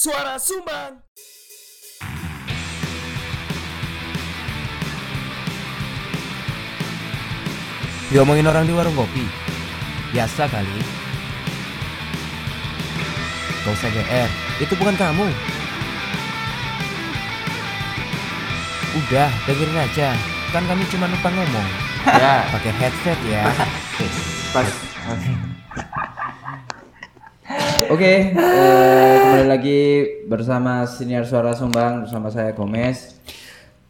Suara Sumbang. Diomongin orang di warung kopi. Biasa kali. Gak usah GR, itu bukan kamu. Udah, dengerin aja. Kan kami cuma numpang ngomong. Ya, pakai headset ya. Pas. Oke, eh, kembali lagi bersama senior suara Sumbang bersama saya Gomez.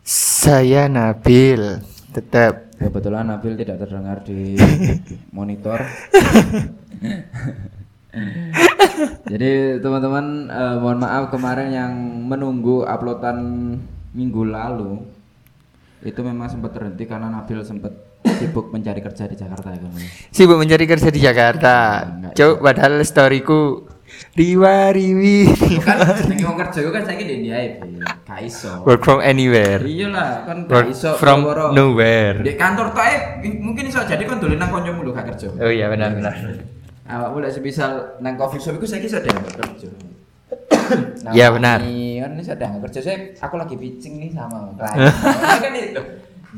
Saya Nabil, tetap Kebetulan Nabil tidak terdengar di monitor. Jadi teman-teman eh, mohon maaf kemarin yang menunggu uploadan minggu lalu itu memang sempat terhenti karena Nabil sempat sibuk mencari kerja di Jakarta ya sibuk mencari kerja di Jakarta. Cuk, padahal storyku riwa riwi Kan jenenge wong kerja kan saiki di India ya, gak iso. work from anywhere, Iya lah, kan gak iso from boro-boro. nowhere. Di kantor tok ae mungkin iso jadi kon dolen nang kancamu lho gak kerja. Oh iya benar benar. Awakmu lek semisal nang coffee shop iku saiki iso deh kerja. Nah, Iya, benar. Ini kan iso deh kerja. Saya aku lagi pitching nih sama klien. Nah, kan itu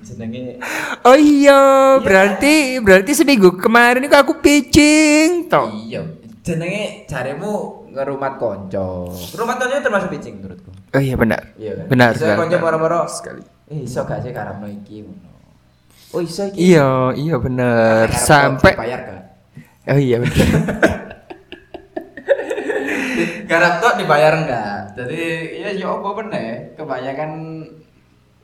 jenenge Oh iya, berarti berarti seminggu kemarin itu aku pitching toh. iya. Jenenge jaremu ngerumat konco. Rumat konco termasuk pitching menurutku. Oh iya benar. Iya kan? Benar sekali. konco moro-moro. Sekali. Eh, iso gak sih karepno iki ngono. Oh, iso iki. Iya, iya benar. Sampai bayar kan. Oh iya benar. Garap tok dibayar enggak? Jadi ya ya apa bener? Kebanyakan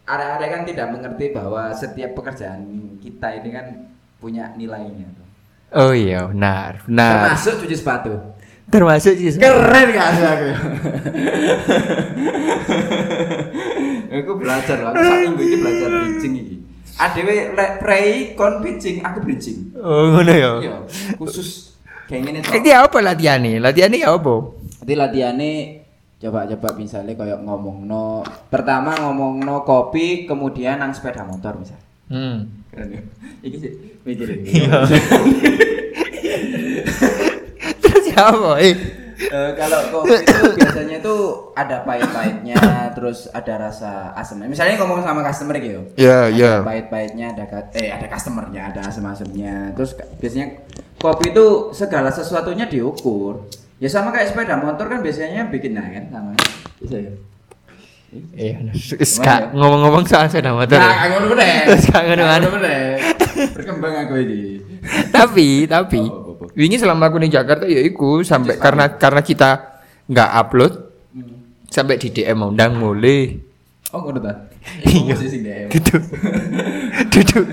area-area kan tidak mengerti bahwa setiap pekerjaan kita ini kan punya nilainya. tuh. Oh iya, benar. Benar. Termasuk cuci sepatu. Termasuk sih. Keren kan aku. aku belajar lah. Aku sak minggu ini belajar bridging iki. Adewe lek prei kon bridging, aku bridging. Oh ngono ya. Iya, khusus kayak gini tuh. Ini apa latihannya? Latihannya apa? Jadi latihannya coba-coba misalnya kayak ngomong no pertama ngomong no kopi kemudian nang sepeda motor misal Hmm. keren ya iki sih mikirin Terus ya apa? Eh. Eh, kalau kopi itu biasanya itu ada pahit-pahitnya terus ada rasa asamnya misalnya ngomong sama customer gitu Ya, ada ya. pahit-pahitnya ada eh ada customernya ada asam-asamnya terus biasanya kopi itu segala sesuatunya diukur ya sama kayak sepeda motor kan biasanya bikin nah kan sama bisa ya Iya, ngomong-ngomong soal sepeda motor. Nah, ya. ngono bener. Terus gak ngono Nah, kan? bener. Berkembang aku ini. tapi, tapi Oh, oh, oh. wingi selama aku di Jakarta ya iku sampai karena karena kita nggak upload Hmm. sampai di DM undang mulai Oh, ngono ta. Iya. Duduk duduk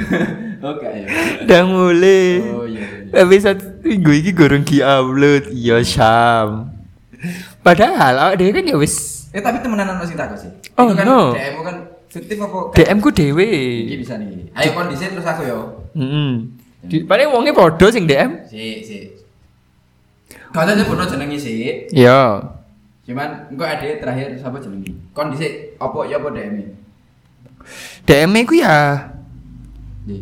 Oke ya. undang mulai Oh iya. iya. tapi satu minggu ini gorong di upload iya Syam padahal awak dhewe kan ya wis Eh tapi temenan ono sing takut sih. Oh, Itu kan no. DM kan fiktif apa? DM ku dhewe Iki bisa nih. Ayo kondisi terus aku yo. Heeh. Di paling wonge padha sing DM. Si, si. Kau tadi pernah jenengi sih. Ya. Cuman engko ada terakhir siapa jenengi? Kondisi apa ya apa DM? DM ku ya Di.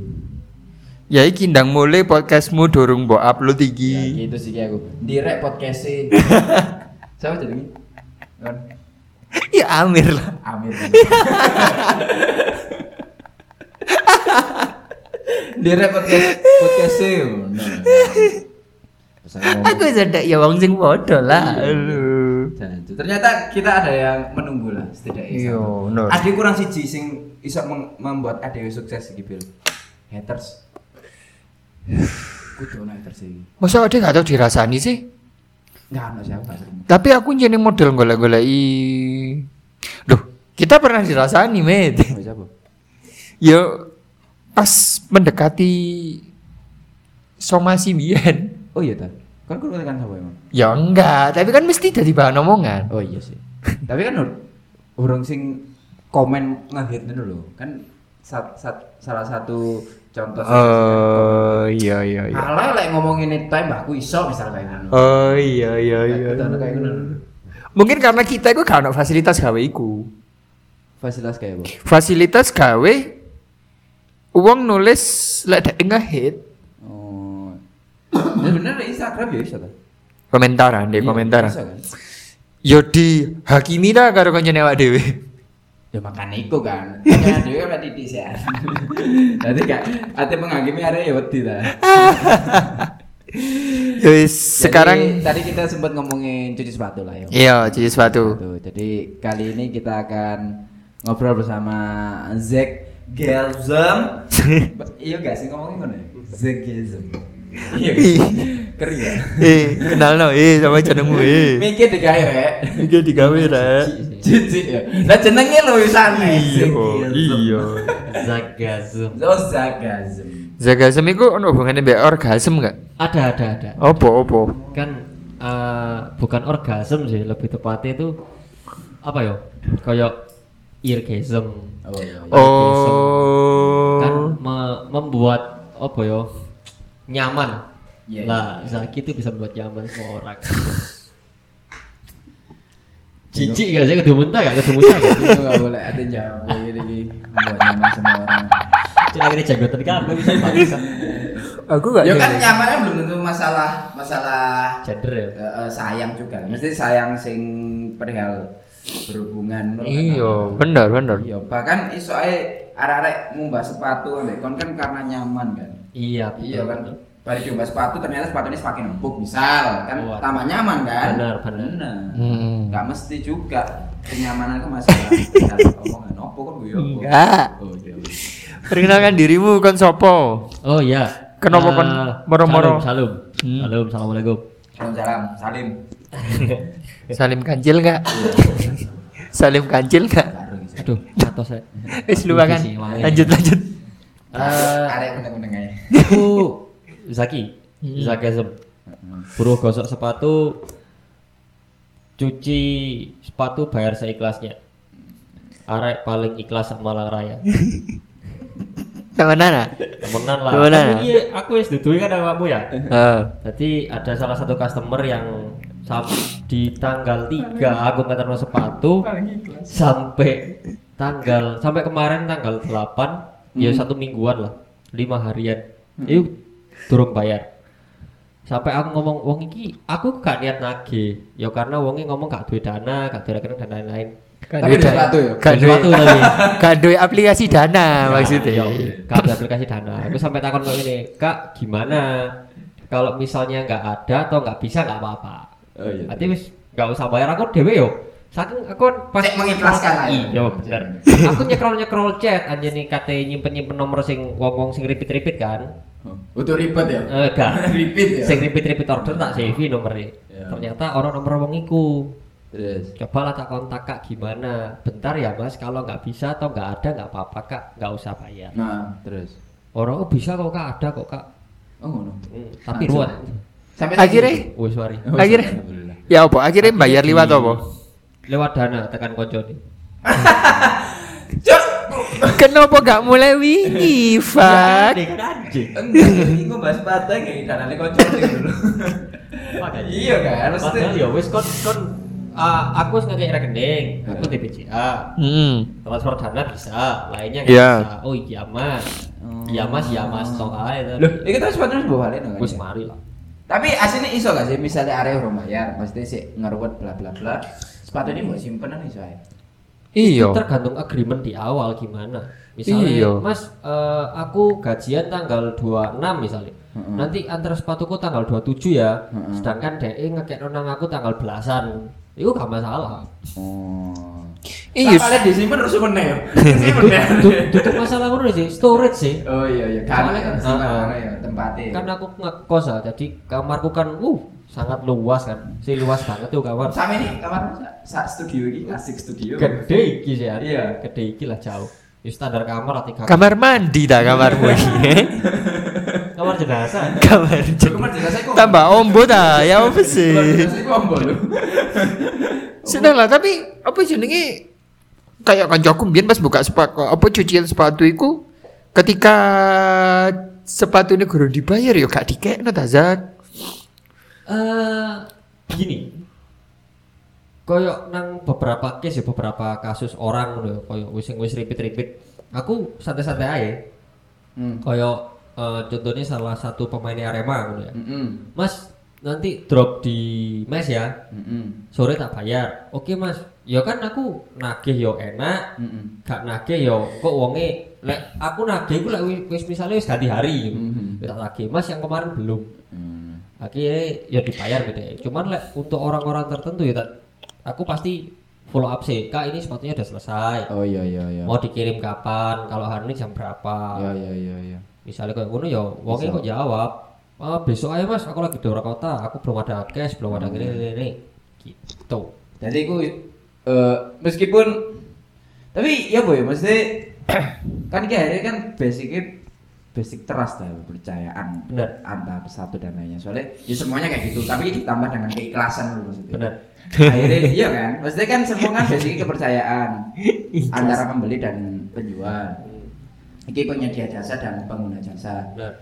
Ya iki ndang mulai podcastmu durung mbok upload Ya iki. gitu sih aku. Direk podcast. Siapa jenengi? Kan ya Amir lah. Amir. Direk podcast podcast sih. Aku sedek ya wong sing padha lah. Iya. Aduh. Ternyata kita ada yang menunggu lah setidaknya. Iya. Ade kurang siji sing iso membuat ade sukses iki Bil. Haters. Kudu ono haters iki. Masa ada gak tau dirasani sih? Enggak ono siapa gak terima. Tapi aku jadi model golek-goleki. Duh, kita pernah dirasani, Met. Yo pas mendekati somasi biyen. Oh iya ta. Kan kudu kan siapa emang? Ya enggak, tapi kan mesti jadi bahan omongan. Oh iya sih. Tapi kan urung sing komen ngehit dulu. Kan sat- sat- salah satu contoh Oh iya iya iya. Alah lek ngomongin time aku iso misal kayak ngono. Oh iya iya iya. Kayak ngono. Mungkin karena kita itu gak ono fasilitas gawe iku. Fasilitas apa? Fasilitas gawe uang nulis lek dek ngehit Oh. Ya bener di Instagram ya bisa ta? komentaran deh Iya, komentaran. kan? Yo di hakimi ta karo kancane awak dhewe. Ya makanya iku kan. Ya dhewe ora titik sih. Dadi gak ate menghakimi area ya wedi. Ya wis Jadi, sekarang tadi kita sempat ngomongin cuci sepatu lah ya. iya cuci sepatu. Jadi kali ini kita akan ngobrol bersama Zack Gelzem. iya gak sih ngomongin mana? Zack Gelzem. Iya. Ya. Eh, kenal no, eh sama jenengmu eh. Mikir digawe rek. Iki digawe rek. Cici ya. Lah jenenge lho wisane. Iya, iya. Zagazum. Oh Zack Gelzem. Zagasem iku ono hubungannya mbek orgasm gak? Ada ada ada. Opo opo? Kan eh, bukan orgasm sih, lebih tepatnya itu apa ya? Kayak eargasm. Oh iya. iya. Oh. Kan me- membuat apa ya? Nyaman. Iya, lah, Zaki itu bisa membuat nyaman semua orang. Cici gak sih kedua muntah gak kedua muntah gak? Itu gak boleh ada gini buat nyaman semua orang. Cuma ini janggotan kan bisa bangsa. Aku gak Ya kan nyamannya belum tentu masalah masalah Gender ya. eh, sayang juga. Mesti sayang sing perihal berhubungan. Iya, aku. bener bener. Iya, bahkan iso ae arek-arek ngumbah sepatu kon kan karena nyaman kan. Iya, Iya betul, kan. betul. Pada diubah sepatu ternyata sepatunya semakin empuk misal kan Kuat. tambah nyaman kan. Benar, benar. Hmm. Gak mesti juga kenyamanan itu masalah perihal omongan opo kan gue Enggak. Oh iya. iya. Perkenalkan dirimu kon sopo? Oh iya. Kenapa Eh, kon moro-moro? Salam, salam. Hmm. Salam, assalamualaikum. Salam salim. Salim kancil gak? Salim kancil gak? Baru gitu. Aduh, jatuh saya. Wis lupakan. Sih, wangi. Lanjut Eh, meneng-meneng aja. aku Zaki, Zakism. Buruh gosok sepatu, cuci sepatu bayar seikhlasnya. Arek paling ikhlas sama Malang Raya. Sama. Temenan lah. Temenan Aku ya? iya, aku wis duduhi kan awakmu ya. Heeh. Jadi ada salah satu customer yang di tanggal 3 aku nganterno sepatu sampai tanggal sampai kemarin tanggal 8 ya satu mingguan lah lima harian itu durung bayar sampai aku ngomong wong iki aku gak niat nagih ya karena wongi ngomong gak duwe dana gak duwe rekening dan lain-lain Tapi ada sepatu ya? Gak duwe tapi. gak duwe aplikasi dana maksudnya. Ya, gak ada aplikasi dana. Aku sampai takon kok ini, Kak, gimana? Kalau misalnya nggak ada atau nggak bisa nggak apa-apa. Oh iya. Nanti wis nggak usah bayar aku dewe yo. Saking aku pas Cek mengikhlaskan ya. Iya bener. aku nyekrol nyekrol chat aja nih kate nyimpen nyimpen nomor sing wong wong sing ripit ripit kan. Butuh ribet ya? Eh gak. Repeat ya? Sing ripit order tak save nomornya. Ya. Ternyata orang nomor wong iku. Terus. Coba lah tak kontak kak gimana. Bentar ya mas, kalau nggak bisa atau nggak ada nggak apa-apa kak, nggak usah bayar. Nah, terus. Orang oh bisa kok kak ada kok kak. Oh, ngono. Hmm, tapi Langsung. ruwet. Sampai Akhirnya Oh sorry. Oh, Akhirnya? alhamdulillah. ya apa? Akhirnya bayar liwat apa? Lewat dana tekan konco nih. Cuk. Kenapa gak mulai wingi, Fak? kan anjing. Enggak, gue bahas sepatu kayak danane kocok dulu. Iya kan. Padahal ya wis kon kon ah, aku wis ngekek rekening, aku di BCA. Hmm. Transfer dana bisa, lainnya nggak Iya. bisa. Oh iya mas, iya mas, iya mas, sok aja. Loh, kita sepatu harus bawa balik Wis mari lah. Tapi aslinya iso gak sih misalnya area orang bayar, pasti sih ngeruwet bla bla bla. Sepatu ini mau simpenan iso ae. Iya. tergantung agreement di awal gimana misalnya Iya. mas eh, aku gajian tanggal 26 misalnya Heeh. nanti antar sepatuku tanggal 27 ya Heeh. sedangkan DE ngekek nang aku tanggal belasan itu gak masalah Oh. Iya. Kalian disimpan harus meneh ya. Tutup masalah ngono sih storage sih Oh iya iya, karena kan sembarang ya tempatnya. kan aku ngekos ah, jadi kamarku kan uh sangat luas kan sih luas banget tuh kamar sama ini kamar sa studio ini asik studio. gede iki sih ya Iya. gede iki lah jauh ya standar kamar lah tiga Kamar mandi dah kamarmu ini. kamar jenazah Kamar jenazah kok. Tambah ombo dah, ya apa sih? Kamar jenazah ombo lu. Sudah lah, tapi apa jenenge kayak kancaku mbiyen pas buka sepatu apa cucian sepatu iku ketika sepatu ini gurung dibayar ya gak dikekno ta Zak. eh gini koyok nang beberapa case ya beberapa kasus orang ngono ya koyok wis sing wis ripit-ripit aku santai-santai aja Hmm. koyok eh, contohnya salah satu pemain Arema ngono ya Mm-mm. Mas nanti drop di mes ya Mm-mm. sore tak bayar oke mas ya kan aku nagih yo enak Mm-mm. gak nagih yo kok wonge lek aku nagih ku lek wi- wis misalnya wis ganti hari ya tak nagih mas yang kemarin belum Hmm. akhirnya ya dibayar gitu ya cuman lek untuk orang-orang tertentu ya tak aku pasti follow up sih kak ini sepatunya udah selesai Oh iya iya iya. mau dikirim kapan kalau hari ini jam berapa Iya iya iya iya. misalnya kayak ngono ya wonge kok jawab ah besok aja mas aku lagi di luar kota aku belum ada cash belum ada Hmm. gini gini, gini gitu Jadi aku eh, meskipun tapi ya boy maksudnya kan iki akhirnya kan basicnya basic trust lah kepercayaan Benar. antar satu dan lainnya. Soalnya ya semuanya kayak gitu tapi ditambah dengan keikhlasan dulu maksudnya. Benar. Akhirnya iya kan? Maksudnya kan semua kan basicnya kepercayaan antara pembeli dan penjual. Ini penyedia jasa dan pengguna jasa. Benar.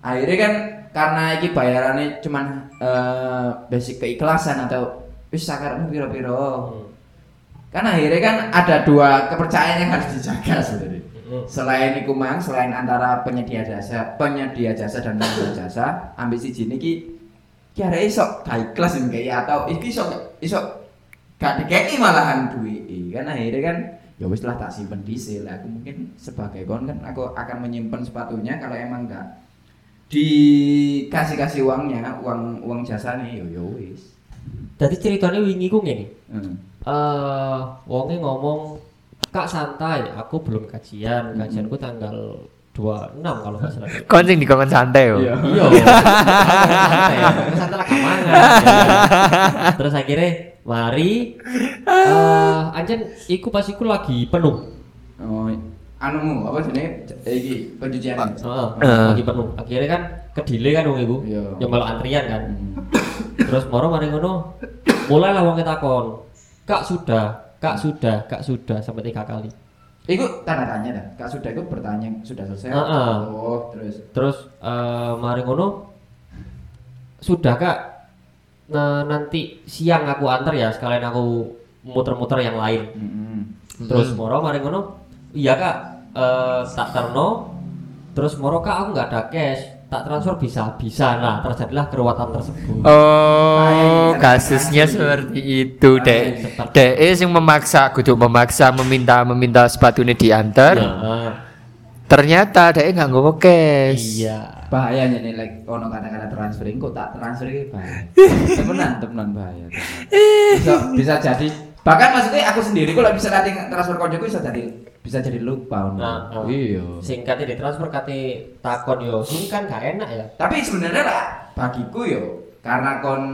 Akhirnya kan karena iki bayarannya cuman eh, basic keikhlasan atau wis sakarmu piro-piro? Hmm. Kan akhirnya kan ada dua kepercayaan yang harus dijaga sebenarnya. Selain iku mang selain antara penyedia jasa penyedia jasa dan pengguna jasa ambil si jini ki kira iso gak ikhlas yang kayak atau iki iso iso gak dikeki malahan duit kan akhirnya kan ya wis lah tak simpen di aku mungkin sebagai kon kan aku akan menyimpan sepatunya kalau emang enggak dikasih kasih uangnya uang uang jasa nih yo yo wis. Jadi ceritanya wingi ku ngene. Hmm. Eh wonge ngomong kak santai aku belum kajian kajianku tanggal 26 kalau nggak salah Kon sing dikongkon santai yo. Iya. iya santai santai lah kamangan terus akhirnya mari eh anjen iku pas iku lagi penuh Oh, anumu apa jenenge iki pencucian. Heeh, Eh. lagi penuh akhirnya kan kedile kan wong iku Iya. yang malah antrian kan Hmm. terus moro mari ngono mulailah wong takon kak sudah kak sudah kak sudah sampai tiga kali Iku tanda tanya dah. Kak sudah itu bertanya sudah selesai. Heeh. Oh, terus. terus eh mari ngono sudah kak nah, nanti siang aku antar ya sekalian aku muter-muter yang lain Mm-mm. terus moro mari ngono iya kak eh, tak terno terus moro kak aku nggak ada cash tak transfer bisa bisa nah terjadilah keruatan tersebut Oh, kasusnya seperti itu, Dek. Dek yang memaksa, kudu memaksa meminta meminta sepatu ini diantar. Nah, Ternyata Dek nggak nggowo cash. iya Bahaya nih like ono kata-kata transferring kok tak transfer iki bahaya. temenan, temenan bahaya. Bisa bisa jadi bahkan maksudnya aku sendiri kalau bisa nanti transfer koncoku bisa jadi bisa jadi lupa. Nah, nah. Iya. singkatnya ditransfer kate takon yo sing kan gak enak ya Tapi sebenarnya lah bagiku yo karena kon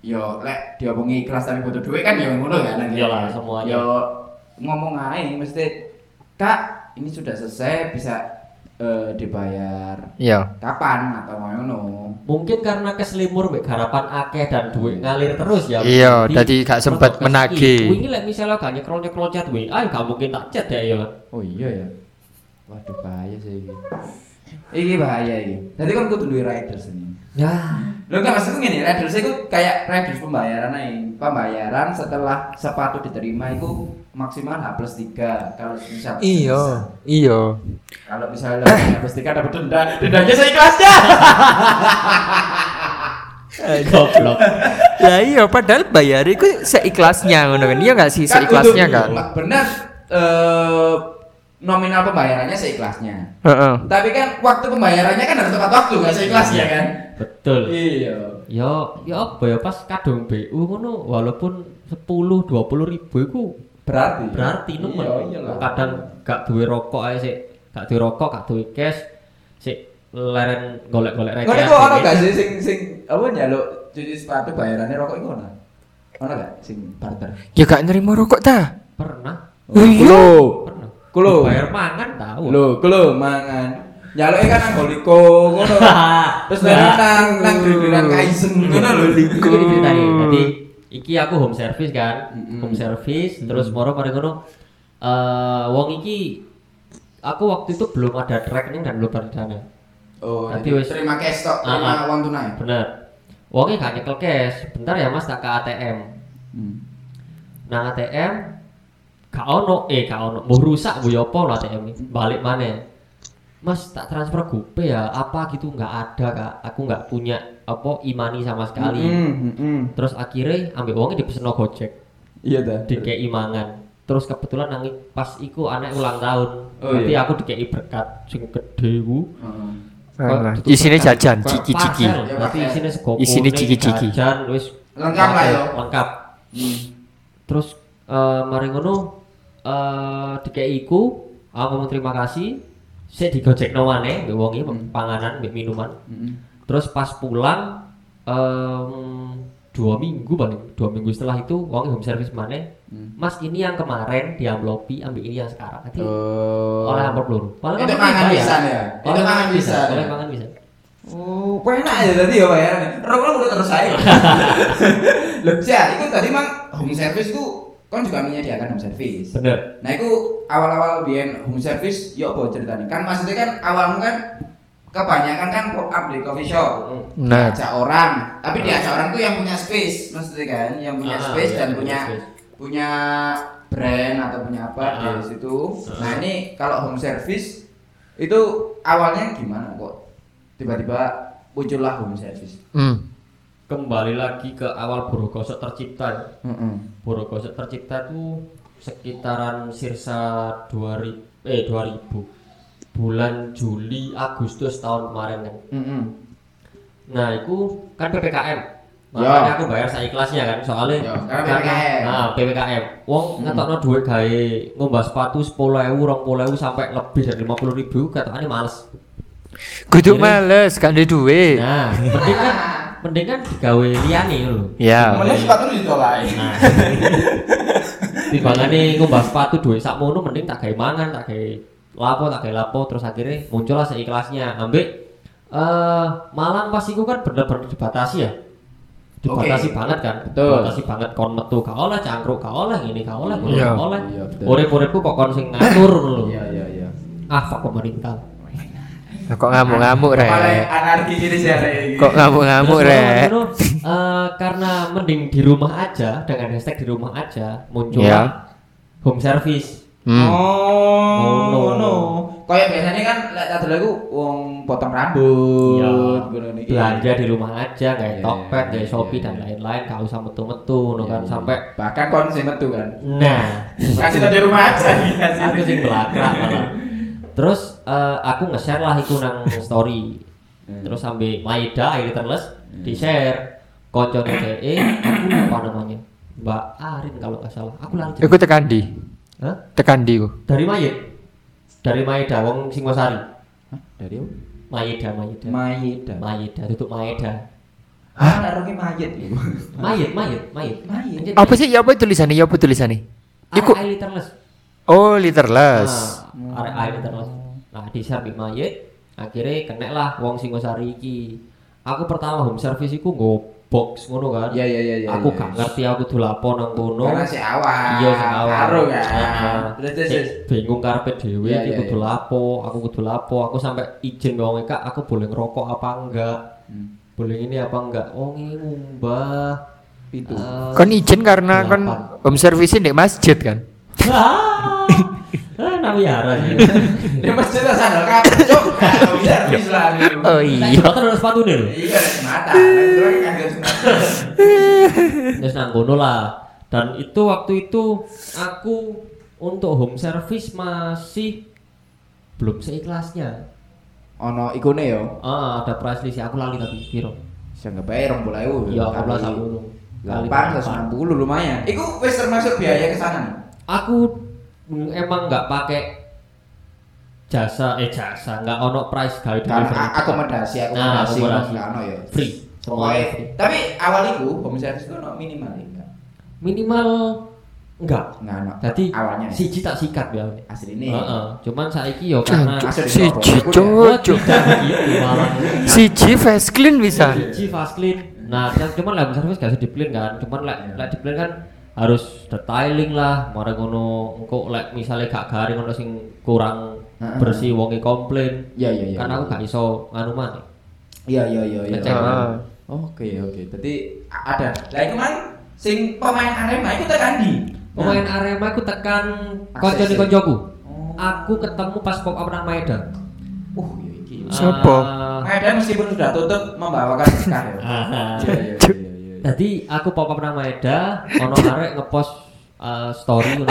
yo lek diomongi ikhlas tapi butuh duit kan yo ngono kan Iyalah, semuanya. Yo ngomong aja mesti Kak, ini sudah selesai bisa eh, dibayar Iya. kapan atau mau ngono. mungkin karena keselimur mbek harapan akeh dan duit ngalir terus ya Iya, jadi gak sempet protes menagih. wingi lek misalnya gak nyekrol nyekrol chat WA gak mungkin tak chat ya ya Oh iya ya. Waduh bahaya sih ini. Iki bahaya iki. Jadi kan kudu duwe riders ini. ya Lo enggak maksudku gini, riders itu kayak riders pembayaran aja. Pembayaran setelah sepatu diterima itu maksimal H plus 3 kalau misal Iya, iya. kalau misalnya H plus 3 dapat denda dendanya seikhlasnya goblok Lah iya, padahal bayar itu seikhlasnya ngono kan. Iya enggak sih Kan seikhlasnya kan? benar eh, nominal pembayarannya seikhlasnya. Heeh. tapi kan waktu pembayarannya kan harus tepat waktu nggak seikhlasnya kan? betul. Iya. Yo yo apa ya pas kadung BU ngono walaupun 10 20 ribu iku berarti. berarti nemen. Iya kadang gak duwe rokok ae sik. Gak duwe rokok gak duwe cash sik leren golek-golek Kau receh kok ono gak sih sing sing apa nyaluk cuci sepatu bayarannya rokok itu ono? Ono gak sing barter? Ya gak nerima rokok ta? pernah. Oh, iya? Kulo. bayar mangan tahu Lho, kulo mangan. Nyaluk kan nang goliko ngono. Terus Nah. dari nang nang giliran kaisen ngono lho. Iki ceritanya jadi iki aku home service kan Mm-mm. home service terus moro mari ngono eh wong iki aku waktu itu belum ada rekening dan belum ada dana Oh, Nanti jadi wis- terima cash tok, Ah, terima ah. uang tunai. bener wongnya gak nyekel cash bentar ya mas tak ke ATM Hmm. nang ATM gak ono eh gak ono mau rusak bu apa lah ATM ini balik mana mas tak transfer gope ya apa gitu nggak ada kak aku nggak punya apa imani sama sekali. Mm, mm, mm. Terus akhirnya ambil uangnya dipesen Gojek, Iya dah. dikei mangan. Terus kebetulan nang pas iku anak ulang tahun. Oh, Berarti iya. aku dikei berkat sing gede ku. Isine berkat? jajan, ciki-ciki. parcel, Berarti isine sego Isine kuning, ciki-ciki. Jajan wis Lengkap lah, yo. Lengkap. Hmm. Terus eh mari ngono eh dikei iku aku ngomong terima kasih. Saya digojekno maneh mbek wonge Hmm. panganan mbek minuman. Mm. Terus pas pulang em, dua minggu paling dua minggu setelah itu uang home service mana Hmm. mas ini yang kemarin di amplopi ambil ini yang sekarang nanti Oh. oleh amplop luru Padahal Itu kan mangan pisan ya? Oleh mangan pisan. oleh mangan bisa Oh, enak ya tadi ya bayarannya. Rokok udah terus saya. Loh, sih, itu tadi mang home service itu kan juga menyediakan home service. bener Nah, itu awal-awal biyen home service ya apa ceritanya? Kan maksudnya kan awalmu kan kebanyakan kan pop up di coffee shop. Nah, Diajak orang, tapi diajak orang tuh yang punya space, maksudnya kan, yang punya Ah, space iya, dan punya punya space. punya brand atau punya apa Ah. di situ. Ah. Nah, ini kalau home service itu awalnya gimana kok? Tiba-tiba muncullah home service. hmm. Kembali lagi ke awal Borogosok tercipta Heeh. Borogosok tercipta tuh sekitaran sirsa 2000 eh 2000 bulan Juli Agustus tahun kemarin kan Heeh. Nah, itu kan PPKM. Ya. Makanya aku bayar saikhlasnya kan, soalnya Ya, karena PPKM. Nah, PPKM. Wong Hmm. ngetokno duit gawe ngombah sepatu 10.000, 20.000 sampai lebih dari 50.000 katanya males. kudu males gak ada duit. Nah, mending kan mending kan digawe liyane lho. Ya. Kemudian sepatu ditolak. Nah. Timbangane ngombah sepatu duit sakmono mending tak gawe mangan, tak gawe lapo, tak gawe lapo terus akhirnya muncullah seikhlasnya. Ambek eh Malang pas iku kan bener-bener dibatasi ya. Dibatasi Oke. banget kan. Betul. Dibatasi banget kon metu gak oleh cangkruk, gak oleh ngene, gak oleh, Iya. gak oleh. Iya. Urip-uripku kok kon sing ngatur lho. Iya, iya, iya. Ah, fuck pemerintah. Kok ngamuk-ngamuk rek? anarki gini sih ini. Kok ngamuk-ngamuk rek? ngono, eh, karena mending di rumah aja dengan hashtag di rumah aja muncul Iya. home service. Hmm. Oh, Ngono. no. Kayak biasanya kan lek tadi lagu wong potong rambut, Iya. ngono niki. belanja di rumah aja kayak Iya, Tokped, kayak iya, Shopee iya. dan lain-lain gak usah metu-metu no kan Iya, sampai bahkan kon sing metu kan. nah Kasih tadi rumah aja aku sing belakang terus eh, aku nge-share lah iku nang story Hmm. terus sampai Maida akhirnya terles di share koncone DE aku lupa namanya Mbak Arin kalau nggak salah aku lari Iku tekan di. Hah? Tekan di ku. dari Mayit dari Maida wong Singosari Hah? Dari apa? Maida Maida Maida. Maida tutup Maida Ah, naruhnya mayit. Mayit Mayit Mayit Mayit. Apa sih? Ya apa tulisannya? Ya apa tulisannya? Iku. Iku literless Oh, literless. Nah, arek air terus. Nah, di di mayit, akhirnya kena lah wong Singosari iki. Aku pertama home service iku nggo box ngono kan. Iya, iya, iya, iya. Aku iya. gak ngerti aku kudu lapo nang kono. Karena si awal. Iya sing awal. Karo kan. Heeh. Terus terus. Bingung karepe dhewe Iya, iki iya, kudu iya. lapo, aku kudu lapo. Aku sampai izin wong Kak, aku boleh ngerokok apa enggak? Hmm. Boleh ini apa enggak? Oh, ini mbah. Pintu. Eh, Kon izin karena delapan. home service di masjid kan? Ah, nawiyara sih. Dia masjid lah sandal kabeh, Cuk. Kalau bisa habis lah. Oh Iya. iya. Sepatu sepatu nih. Iya, ada mata. Terus kan ada semata. Terus nang kono lah. Dan itu waktu itu aku untuk home service masih belum seikhlasnya. Ono ikune yo. Ah, ada price list aku lali tapi piro. Saya nggak bayar rong bola ewu. Iya, aku dulu. Delapan ratus enam puluh lumayan. Iku wis termasuk biaya ke sana. nih? Aku emang nggak pakai jasa eh jasa nggak ono price gawe delivery. a- akomodasi Nah, akomodasi akomodasi. nggak ono yo. free Pokoknya, free. tapi awal itu service itu ono minimal ya, enggak? minimal enggak Enggak ono. jadi awalnya siji tak sikat ya asli ini. Heeh, cuman saiki yo karena Si malah Si Ji fast clean bisa. Siji fast clean. Nah, cuman lah service gak usah di clean kan. Cuman lek lek di clean kan harus detailing lah, mari ngono engko lek misalnya gak garing ono sing kurang bersih wonge komplain. Iya iya iya. Kan aku gak iso nganu maneh. Iya iya iya iya. Ah. Oke oke. Jadi a- ada. Lah iku mang sing pemain Arema itu tekan di. Pemain Arema aku tekan koncone ya? koncoku. Oh. Aku ketemu pas pop up nang Maeda. Uh, iya iki. Sopo? Eh, Medan meskipun sudah tutup membawakan berkah ya. ah, Iya, iya, Jadi aku pop up nang Maeda, ono arek ngepost eh, story ngono.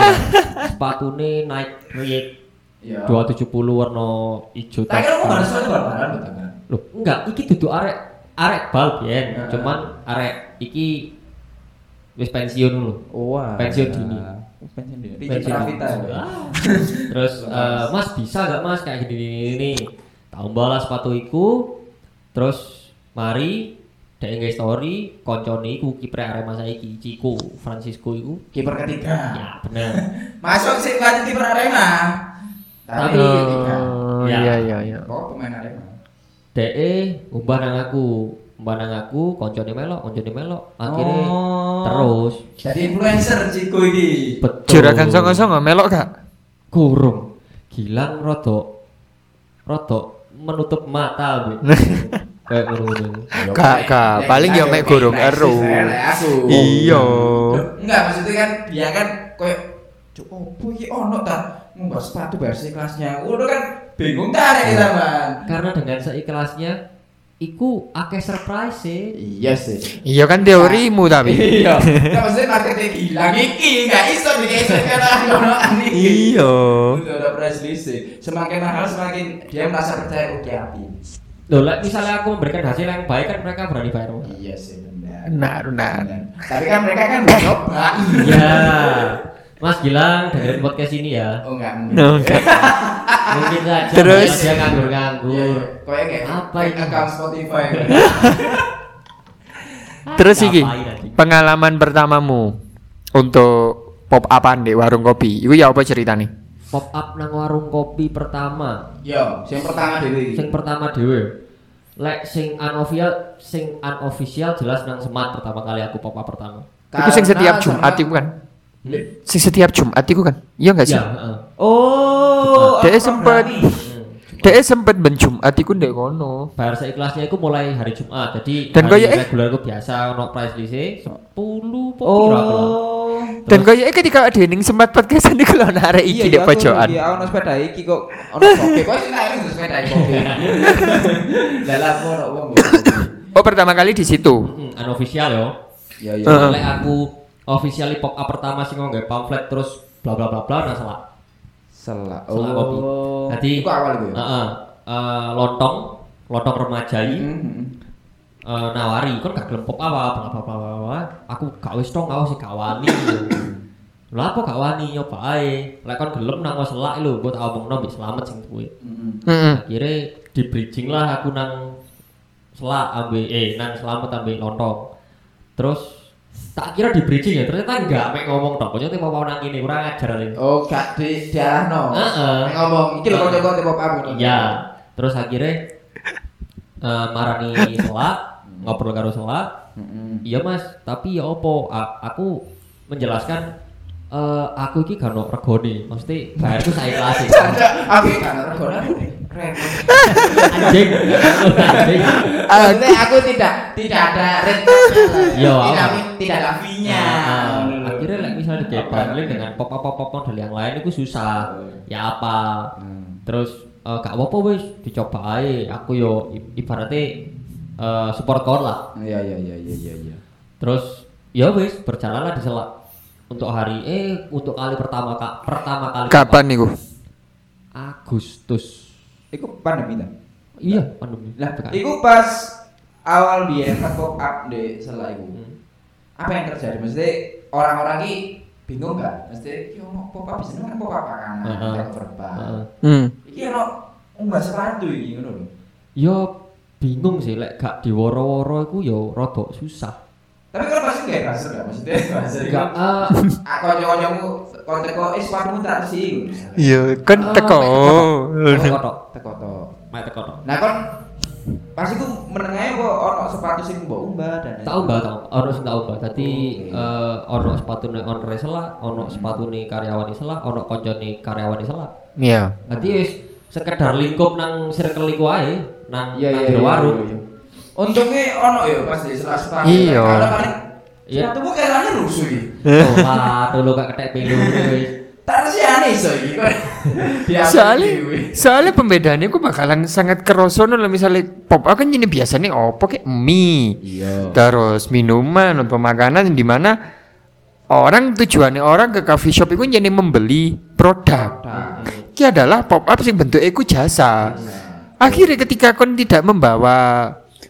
Sepatune Nike React Iya. 270 warna ijo Tak kira mau ada suatu barbaran kan? Loh, enggak, iki duduk arek arek bal biyen, Heeh. cuman arek iki wis pensiun lho. Wah. Pensiun dini. Pensiun dini. Pensiun Pravita dini. Terus eh, Mas bisa gak Mas kayak gini gini gini. Tak lah sepatu iku. Terus mari dek nge story koncone iku kiper Arema saiki Ciko Francisco iku. Kiper ketiga. Ya, bener. Masuk sih lanjut kiper Arema. Tapi ketiga. Oh, Ya. iya iya iya. Kok pemain Arema? Dek umbah nang aku, umbah nang aku koncone melok, koncone melok. Akhirnya Oh. terus Jadi influencer Ciko ini. betul. Juragan songo-songo melok gak? kurung gilang rodok rodok menutup mata be kayak ngono Gak, gak. Paling ya mek gorong ero. Aku. Iya. Enggak maksudnya kan dia kan koyo cuk opo iki ono ta ngubah sepatu versi kelasnya. Udah kan bingung ta arek kita, Man. karena dengan seikhlasnya iku akeh surprise sih Iya sih. Iya kan teorimu tapi. Iya. Enggak maksudnya marketing gila iki enggak iso dikasih karena ono iki. Iya. Udah ada price list sih. Semakin mahal semakin dia merasa percaya oke api. Loh, misalnya aku memberikan hasil yang baik kan mereka berani bayar mahal. Iya sih benar. Benar, benar. Tapi kan mereka kan udah coba. Iya. Mas Gilang dengerin podcast ini ya. Oh enggak. No, enggak. Mungkin saja Terus? dia nganggur-nganggur. Kayak kayak Apa kayak ini? account Spotify. Terus iki pengalaman pertamamu untuk pop upan di warung kopi. Iku ya apa ceritanya? Pop up nang warung kopi pertama. Yo, yang pertama dulu iki. Sing pertama dhewe. Lek sing unofficial, sing unofficial jelas nang Semat pertama kali aku pop up pertama. Iku sing setiap Karena Jumat iku kan? Sing setiap Jumat iku kan? Iya enggak sih? Ya, heeh. Oh, Dia Hmm. Dia sempet ben Jumat iku ndek kono. Bayar seikhlasnya itu mulai hari Jumat. Jadi Dan hari kayaknya- reguler aku biasa ono price list 10 po Oh. Dan kayaknya ketika ada ning sempat podcastan iku lho arek iki Iya, dek pojokan. Iya, ono sepeda iki kok ono kopi. Kok sing sepeda iki. Lah lah aku ono wong. Oh, pertama kali di situ. Hmm, unofficial yo. Iya, iya. Lek aku officially pop up pertama sih ngomong pamflet terus bla bla bla bla nah salah. Salah. Salah kopi. Jadi Iku awal iku. ya? Heeh. Eh, lontong, lontong remaja iki Eh, nawari kan gak gelem pop apa bla bla, bla. Aku gak wis dong aku sih gak wani. Lah apa gak wani nyoba ae. Lek kon gelem nang selak lho, mbok tak omongno mbek selamat sing. Mhm. Heeh. akhirnya di bridging lah aku nang selak ambil eh nang selamat ambil lontong terus tak kira di bridging ya ternyata enggak mek ngomong tok pokoknya mau mau nang ini kurang ajar lagi Oh, gak di diarahno. Heeh. Nek ngomong iki lho pop up. ngono. iya terus akhirnya eh, marani selak ngobrol karo selak Mhm. iya mas. Tapi ya opo? A- aku menjelaskan eh, aku iki gak ono regone. Mesti bayarku saya kelas aku kan regone. Keren. anjing. Anjing. Maksudnya aku tidak tidak ada. Iya, tidak tidak ada fee-nya. Nah, akhirnya like, misalnya di bundling dengan pop up pop up model yang lain itu susah. Ya apa? Hmm. terus eh, gak apa-apa wis. Dicoba aja aku yo ibaratnya eh, support kon lah Iya iya iya iya iya iya. terus ya wis berjalanlah di selak untuk hari eh untuk kali pertama kak pertama kali Kapan niku? Agustus Iku pandemi ta? iya pandemi Lah, iku pas awal pas pop up di Sela iku. Hmm. Apa yang terjadi? Maksudnya orang-orang ini bingung gak? Maksudnya iki ono pop up bisa kan pop up Heeh. yang verbal. Heeh. Hmm. Iki ono unggah sepatu iki ngono lho. yo bingung sih lek gak diworo-woro iku yo rada susah. Tapi kalau pasti gak buzzer gak? Maksudnya iku gak eh, Ah, kanca-kancamu kon teko eh sepatumu tak sih. Iya, kan Ah, teko. teko tok Teko to. mek teko tok Nah kon pas iku menengahnya kok ono sepatu sing mbok umbah dan tak ubah tak ono sing tak ubah dadi eh, ono sepatune owner salah ono sepatune karyawan salah ono koncone karyawan salah Iya. dadi sekedar lingkup nang circle iku ae nang Iya iya iya, warung iya, iya. Untungnya ono ya pas di selah sepatu. Iya. Kalau paling Iya. sepatumu kayaknya rusuh iki. oh lah dulu gak ketek pelu wis Tarsiane iso iki kok. Diambil soalnya soalnya pembedaannya aku bakalan sangat kerosono lah misalnya pop up kan ini biasanya opo kayak mie Iya. terus minuman atau makanan di mana orang tujuannya orang ke coffee shop itu jadi membeli produk ini adalah pop up sing bentuknya itu jasa akhirnya ketika kon tidak membawa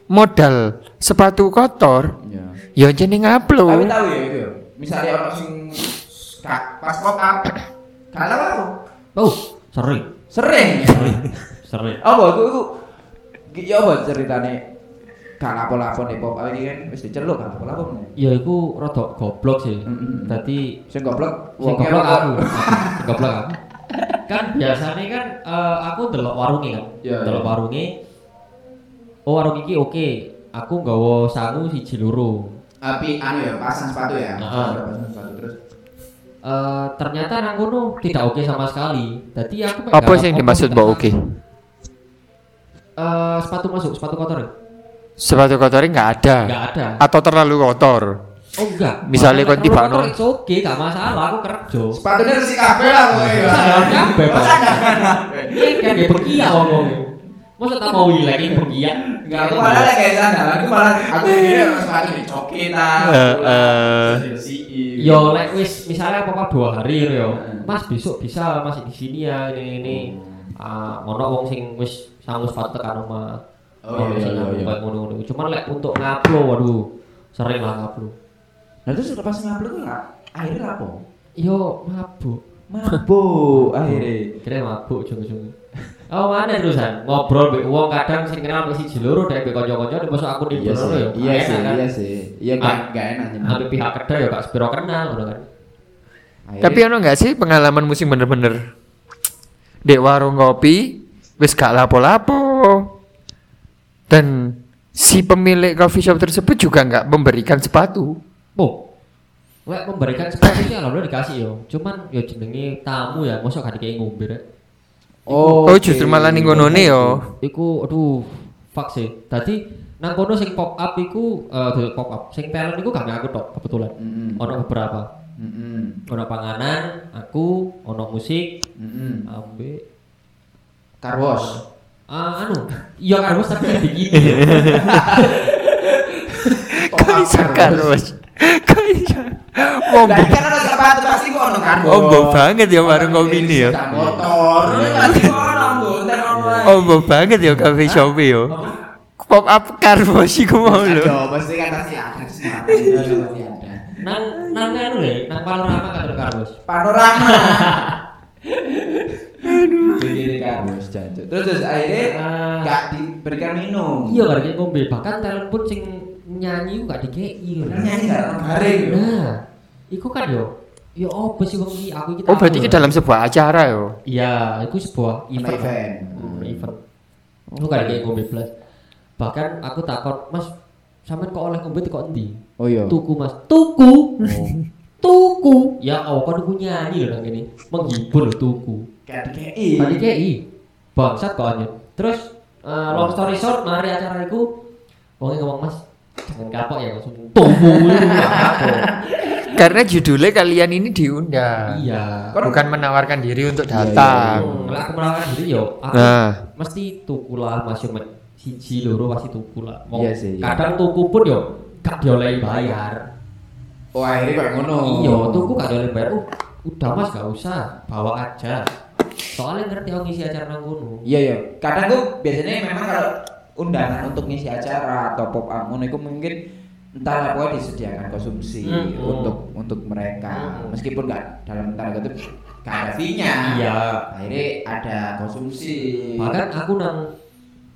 modal sepatu kotor Iya. ya jadi Tapi ngupload tahu ya itu. Misalnya orang sing pas pop up kalau aku Oh, sering. sering. Sering. Apa itu itu ya apa ceritane gak lapo-lapo nih pop up ini kan wis diceluk gak lapo-lapo. nih. Ya iku rada goblok sih. Dadi Sing goblok sing goblok aku. Sing goblok aku. Kan biasanya kan eh, aku delok warungnya kan. Iya, delok iya. warungnya. Oh, warung iki oke. Aku nggawa sangu siji loro. Api anu ya pasang sepatu ya. Heeh. Pasang sepatu terus. Eh, ternyata nang kono tidak oke sama sekali. Dadi aku apa sih yang dimaksud mbak oke Eh, sepatu masuk, sepatu kotor. ya? sepatu kotornya nggak ada Enggak ada. atau terlalu kotor Oh enggak. Misalnya kon tiba kalau no- kotor, it's oke, gak masalah, aku kerja. Sepatunya resik kabeh lah kowe. Kabeh. Ini kan dia berkia ngomong. Masa tak mau hilang ini berkia? Enggak, aku malah kayak sandal. Aku malah aku kira orang sepatu dicokin ah. Eh, eh. Diresikin. Yo, like wis misalnya apa dua hari yo. Hmm. Mas besok bisa masih di sini ya ini ini. Ah, ono wong sing wis sanggup sepatu tekan omah. Oh, iya, iya, iya. Cuman lek untuk ngupload waduh sering lah ngupload. Nah terus pas ngupload tuh nggak akhirnya apa? Yo, mabuk. Mabuk akhirnya. Kira mabuk jung-jung. Oh mana terusan ngobrol be wong kadang sing kenal mesti siji loro dek be kanca-kanca nek masuk aku di Iya sih, ya. iya sih, kan? iya sih. Iya nggak Ah. nggak enak. Ambil pihak kedai ya gak sepiro kenal ngono kan. Akhirnya- Tapi ono nggak sih pengalaman musim bener-bener dek warung kopi wis gak lapo-lapo dan si pemilik coffee shop tersebut juga nggak memberikan sepatu. Oh. Lek memberikan sepatu sih alhamdulillah dikasih yo. Cuman yo jenenge tamu ya, mosok gak dikei ngombe rek. Oh, justru malah ning ngonone yo. Iku aduh fuck sih. Tadi nang kono sing pop up iku eh dulu pop up. Sing talent iku gak aku tok kebetulan. Mm-mm. Ono beberapa. Mm-mm. Ono panganan, aku, ono musik, Mm-mm. ambek Car wash. Ah, anu, iya bos tapi begini. Kok bisa karus? Kok bisa? Wombo, Lah kan ada sepatu pasti ono wash. wombo banget ya warung kopi ini ya. Motor. Pasti kok ono nggonten ono. ae. Wombo banget ya coffee shop yo. Pop up car wash iku mau lho. Pasti kan pasti ada nang nang anu le, nang panorama kan ada. Panorama. Jadi jancuk. Terus terus akhirnya Ah. nggak diberikan minum. Iya ngombe, bahkan talent pun sing nyanyi ku gak dikei lho. Kan nyanyi ono garing yo. Nah, iku kan yo Ya apa sih wong iki aku iki Oh berarti lho. dalam sebuah acara yo. Iya, itu sebuah Event. event. event. Hmm, event. Aku gak kayak ngombe blas. Bahkan aku takut, Mas, sampean kok oleh ngombe kok endi? Oh iya. Tuku, Mas. Tuku. tuku. Ya Allah, kok tuku nyanyi lho nang kene. Menghibur tuku. Kayak dikei. Tadi KI. Bangsat kok anjir. Terus eh, long story short, mari acara iku wong ngomong, Mas, kapok ya langsung ya kapok. Karena judulnya kalian ini diundang. Iya. Bukan menawarkan diri untuk Iya, iya, datang. Hmm, lah aku menawarkan diri yo, aku Nah, mesti tuku lah mas yo men- siji loro pasti tuku lah Wong Iya sih, iya. kadang tuku pun yo gak diolehi bayar Oh akhirnya kayak ngono. iya tuku gak diolehi bayar uh, udah mas gak usah bawa aja soalnya ngerti aku ngisi acara nang Iya iya. Kadang tuh biasanya memang kalau undangan untuk ngisi acara atau pop up ngono itu mungkin entah apa disediakan konsumsi Hmm. untuk untuk mereka Hmm. meskipun nggak dalam tanda kutip nggak ada fee-nya. iya Akhirnya ada konsumsi. bahkan aku nang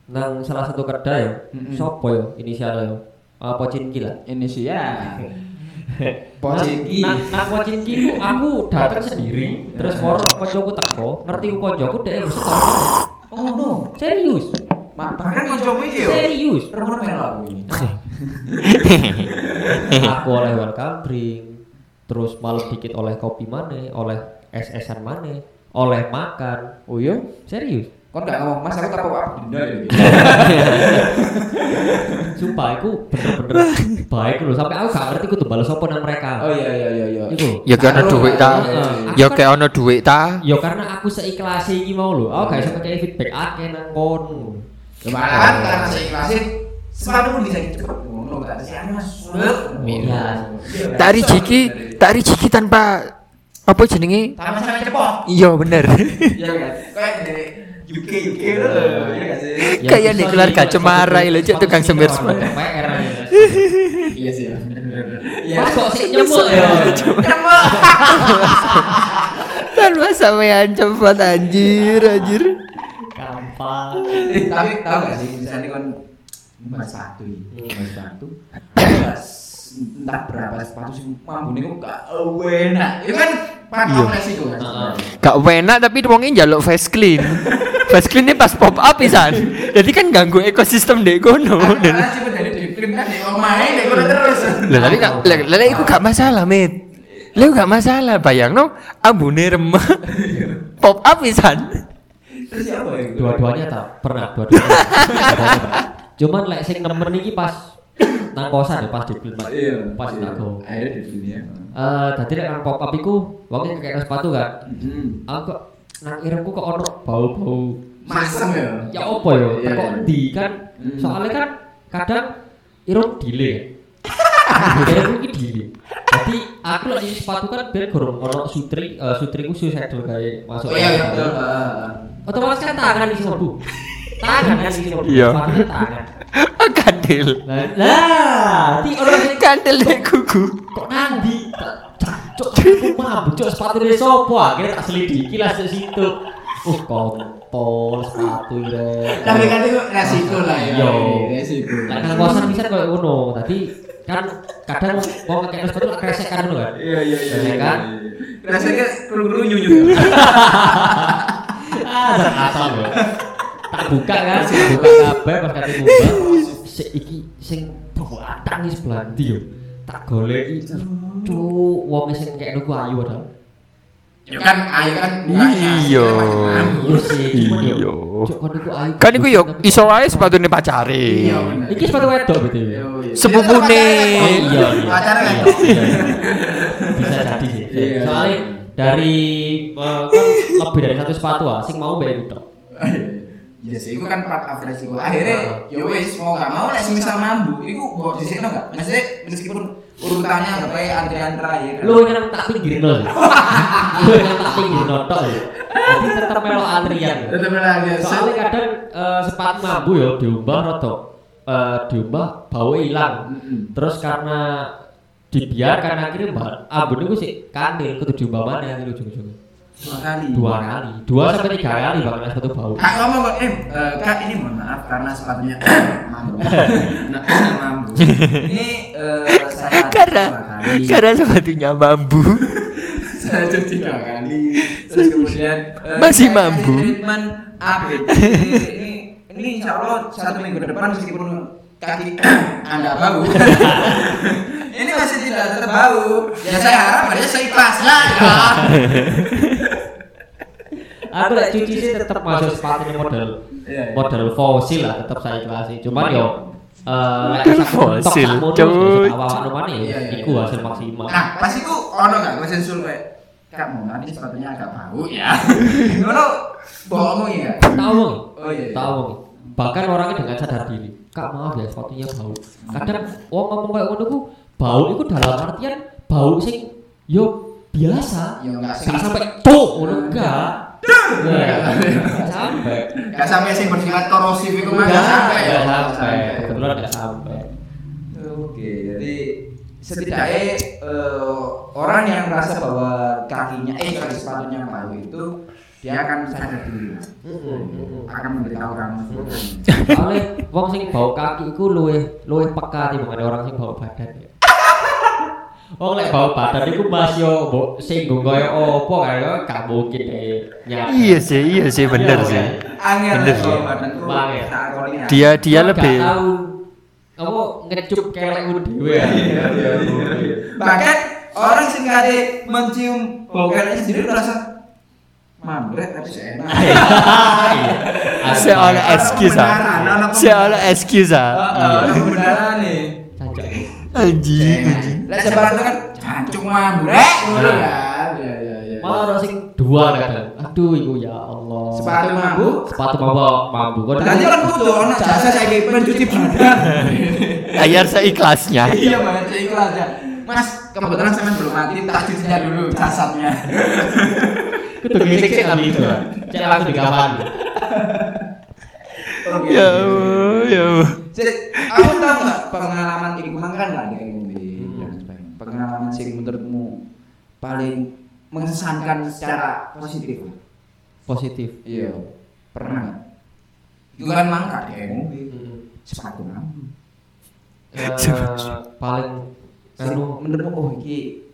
nang salah satu kedai yo Mm-mm. sopo yo inisialnya yo uh, Pocinki lah Indonesia. Pocinki. Nah, nah, Pocinki ku aku datang sendiri, terus moro koncoku teko, ngerti ku koncoku tau. Oh no. Serius. Bahkan koncomu iki yo. Serius. Remono melo aku oleh welcome drink, terus malam dikit oleh kopi mana, oleh es-esan mana, oleh makan. Oh iya. Serius. Kok nggak ngomong mas aku tak pop up denda ya. Sumpah aku bener-bener baik loh sampai aku gak ngerti aku tuh balas apa nang mereka. Oh iya iya iya iya. Iku. Ya kayak ono duit ta. Heeh. Ya kayak ono duit ta. Ya karena aku seikhlas iki mau lho. Aku gak iso pakai feedback akeh nang kono. Malahan karena saya ikhlasin sepatu pun bisa anu sulit. Iya. Tak rezeki, tak rezeki tanpa apa jenenge? Sama sama cepot. Iya bener. Iya kan? Kayak dari UK UK lho. Iya gak sih? Ya, Kayak di keluarga Cemara lho, Cek, tukang semir semir. Iya sih. Iya. Kok sih nyemuk ya? Cepet. Tanpa sampean cepat anjir, anjir. Gampang. Eh, tapi tahu gak sih misalnya kan mas sepatu ini mas sepatu mas entah berapa sepatu sih mampu nih kok gak enak itu kan pakai resiko kan. Gak enak tapi wongnya njaluk face clean. face clean ini pas pop up pisan. Jadi kan ganggu ekosistem dek kono. kan di omahe di kono terus Lah tapi gak lah lah, iku gak masalah, Mit. Lah gak masalah, bayangno ambune remah. pop up pisan. Siapa ya Dua-duanya tak pernah dua-duanya. Cuman lek sing nemen iki pas nang kosan ya pas di Mas. iya Pas iya. go. akhirnya di sini ya Eh, dadi lek nang pop up iku wong kayak sepatu kan. Hmm. Aku kok nang irungku kok ono bau-bau masem ya ya apa ya Iya, kok iya. di kan Hmm. soalnya kan kadang irung delay irung iki delay jadi aku lagi sepatu kan biar gorong ono sutri eh, sutriku suicidal kayak masuk oh iya iya betul otomatis kan tangan isi serbu tangan kan isi serbu Iya. tangan Kandil. lah lah di orang sing Kandil dek kuku. kok nandi cok aku mabuk cok sepatu dari sopo akhirnya tak selidiki lah di situ uh kontol sepatu ini tapi kan itu resiko lah ya Iya. resiko Lah nang kosan bisa koyo ngono. Tadi kan kadang wong ngekek sepatu kresek kan ngono kan. iya iya Iya kan? rasanya kru-kru nyunyu Sak asal lho. Tak buka kan, sing buka kabeh pas kate buka. Sik iki sing sebelah ndi yo. Tak goleki. Cuk, wong sing kekno ku ayu padahal. Ya kan ayo kan Iya. Iya yo. Iya. Ayu. Kan iku yo iso wae sepatune pacare. Iya. Iki sepatu wedok BTW. Sepupune. Iya, iya. Kan? Iya, iya, iya. Bisa jadi sih. Iya. Soalnya dari kan lebih dari satu sepatu ah, sing mau bayar itu. Iya sih, itu kan part of resiko. Akhirnya, ya wes mau gak mau, nek misal mambu, itu buat di sini nggak? Maksudnya meskipun urutannya nggak kayak antrian terakhir. Lu yang tak pinggirin lo. Lu yang tak pinggirin notok ya. Jadi tetap melo antrian. Tetap lagi. Soalnya kadang eh, sepatu mambu ya diumbah roto. Eh, diumbah bau hilang. Terus karena dibiarkan akhirnya mbak ambun itu sih kanil kudu diumbah mana yang ujung-ujungnya dua kali. dua kali dua sampai tiga kali bahkan sepatu bau Kak ngomong kok, eh eh, kak ini mohon maaf karena sepatunya mambu. Nah, mambu. Ini eh, saya Karena karena sepatunya bambu. saya cuci dua kali. Terus kemudian eh, Masih mambu. Treatment. Ini ini insya Allah satu minggu depan meskipun kaki anda bau. Ini masih tidak tetap bau. Ya saya harap aja saya ikhlas lah. Ya. aku lek cuci sih tetap masuk sepatunya model Iya, iya. model fosil lah tetap saya ikhlasi cuman yo eh Model fosil, cuy. awak rumahnya ya iku iya. hasil maksimal Nah, pas itu ono gak gue sensul kayak Kak mau nanti sepatunya agak bau ya. Ngono bohong ya. tahu mau Oh iya. iya. tahu mau bahkan orangnya dengan sadar diri kak maaf ya sepatunya bau kadang wong ngomong kayak ngono bau itu dalam artian bau sing yo biasa. Ya enggak sampai tuh ngono enggak Enggak sampai. Gak sampai sih bersifat korosif itu mah gak sampai. ya. Enggak sampai. kebetulan enggak sampai. Oke, jadi setidaknya eh, orang yang merasa bahwa kakinya eh sorry, sepatunya bau itu dia akan sadar diri akan memberitahu kamu. Soalnya wong sing bau kaki iku luwih luwih peka timbangane orang sing bau badan. ya. Wong lek bau badan iku mas yo mbok singgung kaya apa kaya gak mungkin deh nyata. Iya sih, iya sih bener Iya, sih. angin Bener sih. Angin. tak akoni ya. Dia dia Gak lebih tahu apa ngecup kelekmu dhewe ya. Iya, iya, iya. bahkan orang sing kade mencium bau keleknya sendiri merasa mambrek tapi seenak saya oleh excuse ah. Saya oleh excuse ah. Heeh, kebenaran nih Cancok. Anjing. anjing. Lah sebarang itu kan jancuk mambu rek ngono kan. Ya ya ya. Malah ada sing dua kadang. Aduh, iku ya Allah. Sepatu mambu. sepatu mambu mambu. Kok Berarti kan kudu ono jasa saiki pencuci badan. Bayar seikhlasnya. Iya banget ikhlas ya. Mas, kebetulan saya belum mati, tak cucinya dulu jasadnya. kudu ngisik sik tapi itu. Cek langsung di kapan. Oke. Ya Allah, ya Sik, aku tahu nggak pengalaman ini ke mana kan nggak kayak gini. Pengalaman sih menurutmu paling mengesankan secara positif. Positif. Iya, pernah. nggak? Itu kan mangkat ya, ngombe. sepatu. Eh, paling anu menurutmu oh iki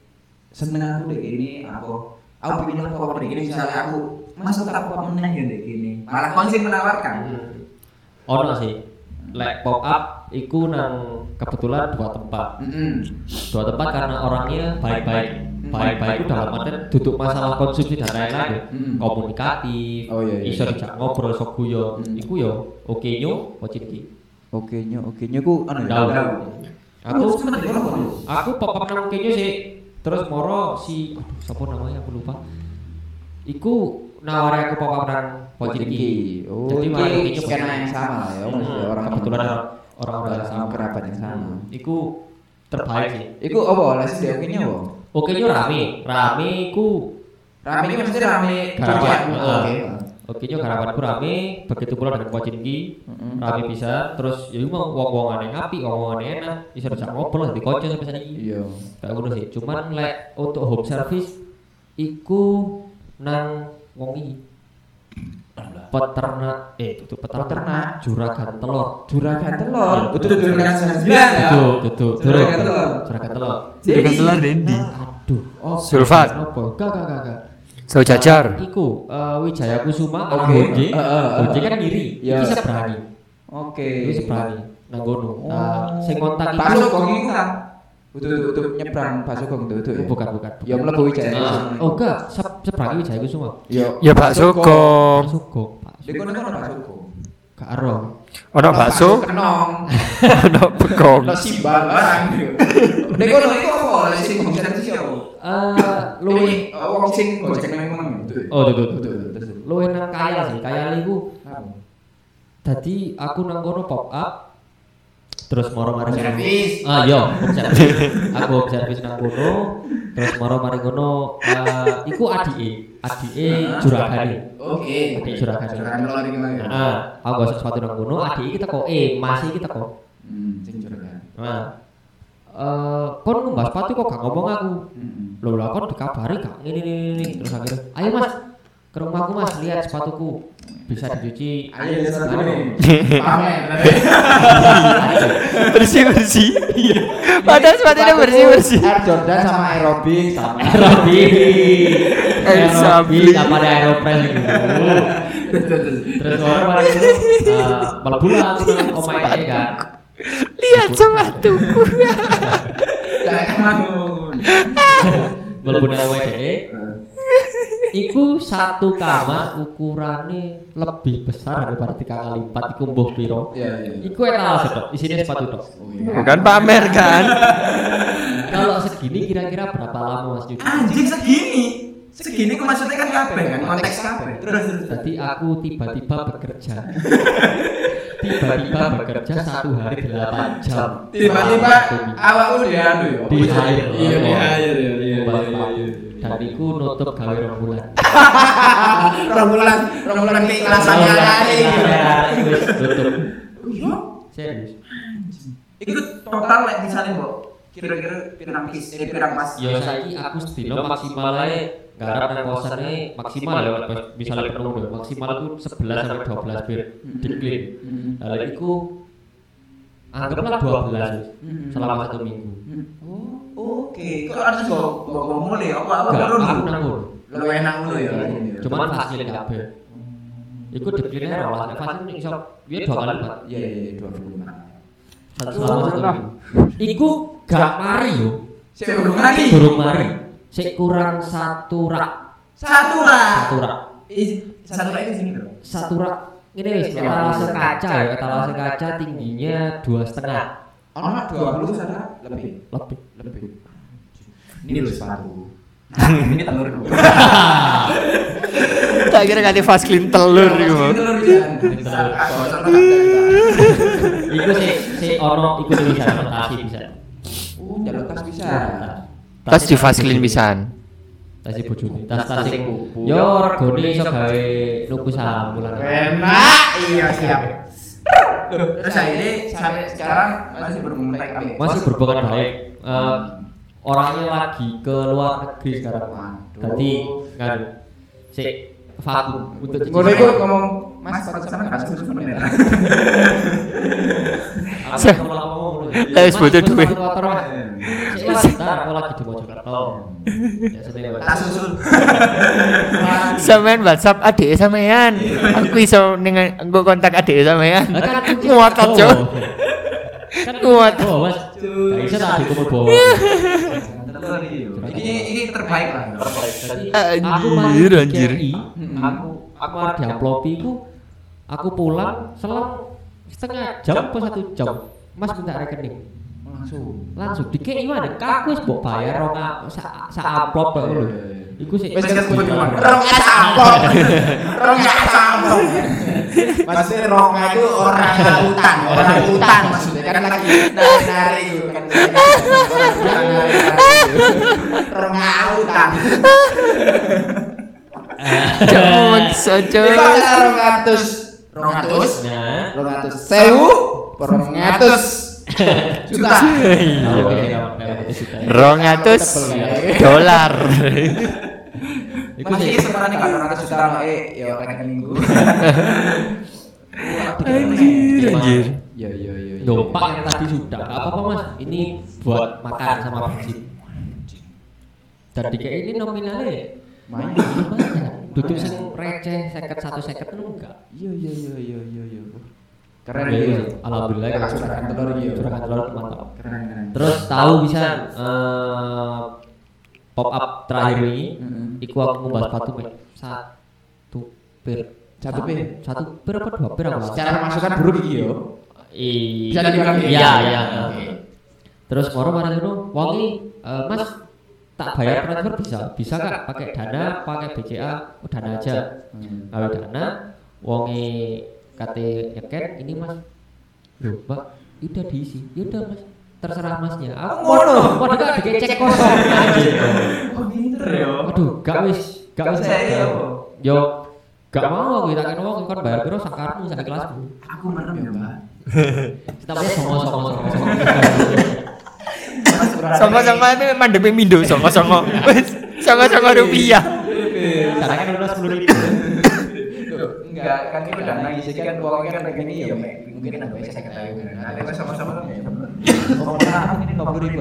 seneng aku deh ini aku aku bikin apa deh gini misalnya aku masuk tak apa meneh ya deh gini malah konsin menawarkan ono sih. Lek pop up iku nang kebetulan dua tempat. Dua tempat karena orangnya baik-baik. Baik-baik itu dalam artian duduk masalah konsumsi dan lain-lain. Mm. Komunikatif, Oh, iya, iya. iso dijak ngobrol sok guyo. Mm. Iku yo oke yo pocin iki. oke nyo oke nyo ku anu ya Aku aku pop up nang kene sih. Terus moro si aduh siapa namanya aku lupa. Iku nawari aku pop up nang pocin iki. oh Jadi kene skena yang sama lah ya Hmm, orang kebetulan orang-orang yang sama. kerabat yang sama. Iku terbaik sih. Iku apa oleh sih oke nyo apa? Oke yo rame, rame. Iku. Rame ini maksudnya rame. Kerabat, heeh. oke Oke. Nyo garapanku rame, begitu pula dengan pocin iki Mm-mm. rame bisa, terus ya mau wong-wongan yang api, wong-wongan yang enak, bisa dijak ngobrol di kocok sampai ini. iya. Kayak ngono sih. Cuman lek untuk home service iku nang wong iki peternak eh itu peternak, Peternak. juragan telur. juragan telur itu juragan sembilan ya Itu, itu, Juragan telur. Juragan telur. Juragan telur Dendi. Aduh. oh Sulfat. Gak, gak, gak, gak. Sejajar. Iku eh, Wijaya Kusuma Oke. anak Honje. Eh, eh, eh. Kan ngiri. Iya. Iki seberani. oke Iki seberani. Nang kono. Nah, sing kontak Pak iku Sugeng itu kan Untuk untuk nyebrang Pak Sugeng itu itu ya. bukan bukan. Ya mlebu Wijaya. Nah, oh enggak, se- seberani Wijaya Kusuma. Ya. Ya Sugeng, Pak Di kono kono Pak Sugeng. Gak ero. Ono bakso, kenong. ono bekong. Ono simbal barang. Di kono itu apa? Sing bisa siapa? Eh, luwih Luwih wong sing gojek nang itu. Oh, tuh, tuh, tuh. Luwih nang kaya sih. Kaya iku Apa? Tadi aku nang kono pop up terus moro mari. Servis. Ah iya, home service. aku service nang kono terus moro mari kono eh, iku adike, adike juragane. Oke. Adik juragan. Juragan telur iki lagi. Heeh, aku gosok sepatu nang kono, adike kita kok eh masih kita kok. Hmm, sing juragan. Nah, eh kon ngumbah sepatu kok gak ngomong aku. Hmm. Loh lah kon dikabari gak ngene ngene terus akhirnya ayo Mas ke rumahku Mas lihat sepatuku bisa dicuci. Ayo. Pamer. Bersih bersih. Padahal sepatunya bersih bersih. Air Jordan sama aerobik sama. Aerobi. Aerobi. Aerobi sama ada aeropress gitu. Terus orang malah itu eh, mlebu lah omahe kan. Lihat sepatuku. Jangan kemangun. Mlebu nang omahe Iku satu kamar ukurannya lebih besar daripada tiga kali empat iku mbuh piro. Iya, iya. Iku etalase dok, isinya sepatu dok. Oh, iya. Bukan pamer kan? Kalau segini kira-kira berapa lama mas cuci? Anjing segini. Segini ku maksudnya kan kabeh kan konteks kabeh. Terus terus. Tadi aku tiba-tiba bekerja. tiba-tiba bekerja satu hari delapan jam. Tiba-tiba awakmu di anu ya. Di hire. Iya, di hire ya. Iya. Iya, Pak. iya. Dan iku nutup gawe rong bulan. Rong bulan, rong bulan keikhlasan Rong bulan kali. keikhlasan wis tutup. Iya. Serius. Iku total lek misalnya mbok kira-kira pirang kis eh pirang pas. Ya saiki aku sedino maksimal ae garap nang kosane maksimal ya misalnya penuh ya maksimal itu 11 sampai 12 bir di clean. Lagi iku anggaplah 12 wis selama satu minggu. Oh, oke. Kok harus kok kok mulai apa apa aku nanggur. Lu enak ngono ya. Cuman hasilnya kabeh. Iku clean ora lah, fasil iso dia dua kali lipat. Iya iya iya, dua puluh lima. Satu minggu. Iku gak mari yo. Saya belum lagi. Durung mari. Sik kurang satu rak. Satu lah. Satu rak. Satu lagi di sini bro. Satu rak. Ini wis etalase kaca ya, etalase kaca tingginya dua setengah Ono dua puluh sana lebih. lebih. Lebih. Ini loh sepatu. Nah, ini telur dulu. Tak kira ganti telur iku. Ini telur bisa. Bisa. Bosok tak ada. Iku sih si ono iku bisa rotasi bisa. Uh, jalur tas bisa. Tas di Vaseline pisan. Tas ibu bojone, tas tas sing yo regane iso gawe nuku samulan. Enak. Iya siap. Terus ini sampai sekarang masih berhubungan baik. Masih berhubungan baik. Eh, orangnya lagi ke luar negeri sekarang. Jadi kan si vakum untuk cuci Ngono iku ngomong. Mas sepatu sama kasih susu bener. Aku ngomong ngono. Lah, wis Mas, butuh ntar aku lagi di Mojokerto. Ya. Tak susul. Sampean WhatsApp adik sampean. Aku iso ning nggo kontak adik sampean. Kan aku Ngotot, Cuk. Kan Kuat. Oh, Mas. Gak tak dikumpul iki. Ini ini terbaik lah. Jadi Anjir, aku mari anjir. KI, aku aku mari diamplopi iku aku pulang selang setengah jam atau satu jam. Mas minta rekening. Langsung. Langsung di KI mana? Kaku wis mbok bayar rong a- sa sa amplop kok lho. Iku sih. Wis kesebut gimana? Rong es ampok. Rong es ampok. Maksudnya rong itu orang utang, orang utang maksudnya kan lagi nari-nari itu kan. Rong utang. Jangan saja. Iku ada rong atus, rong atus, Nah, rong atus sewu, rong atus juta. sih. Rong atus dolar. Iku Masih sih. sebenarnya kalau atus juta eh ya rekening minggu. Anjir, anjir. Ya ya ya. ya. Loh, Pak yang tadi sudah, apa-apa mas. Ini buat makan sama bensin. Dan di kayak ini nominalnya Main. lumayan. Duduk sing receh, seket satu seket itu enggak. Iya iya iya iya iya iya. Keren Iya, ya. iya. Alhamdulillah. Ya, curahan telur iya. Curahan telur mantap. Keren keren. Terus tahu bisa eh, pop up terakhir ini, iku aku ngubah sepatu mek satu per Satu per? satu per apa dua per aku Secara masukan buruk iki yo. Iya, Bisa dibilang gitu? iya, iya. Oke. Terus moro marang ngono, wongi eh, Mas tak bayar transfer bisa, bisa kak pakai dana, pakai BCA, oh, dana aja. Hmm. Kalau dana, wongi kate nyeken ini Mas. Loh, Mbak, udah diisi. Yaudah Mas, terserah Masnya. Aku Ngono. Waduh, gak dikecek kosong. Oh pinter ya. Aduh, gak wis, gak wis. Saya? Yo, gak mau aku tak kena wong kon bayar piro sakarmu sak kelasmu. Aku merem ya mbak. Tapi songo songo songo songo. Sama-sama itu mandemi mindo sama-sama. Wis, Sama-sama rupiah. Karena kan udah sepuluh ribu. Enggak, kan itu dana isi kan uangnya kan rekening ya mungkin nambah saya ketahui. Nah, kita sama-sama kan. Oh, ini 50 ribu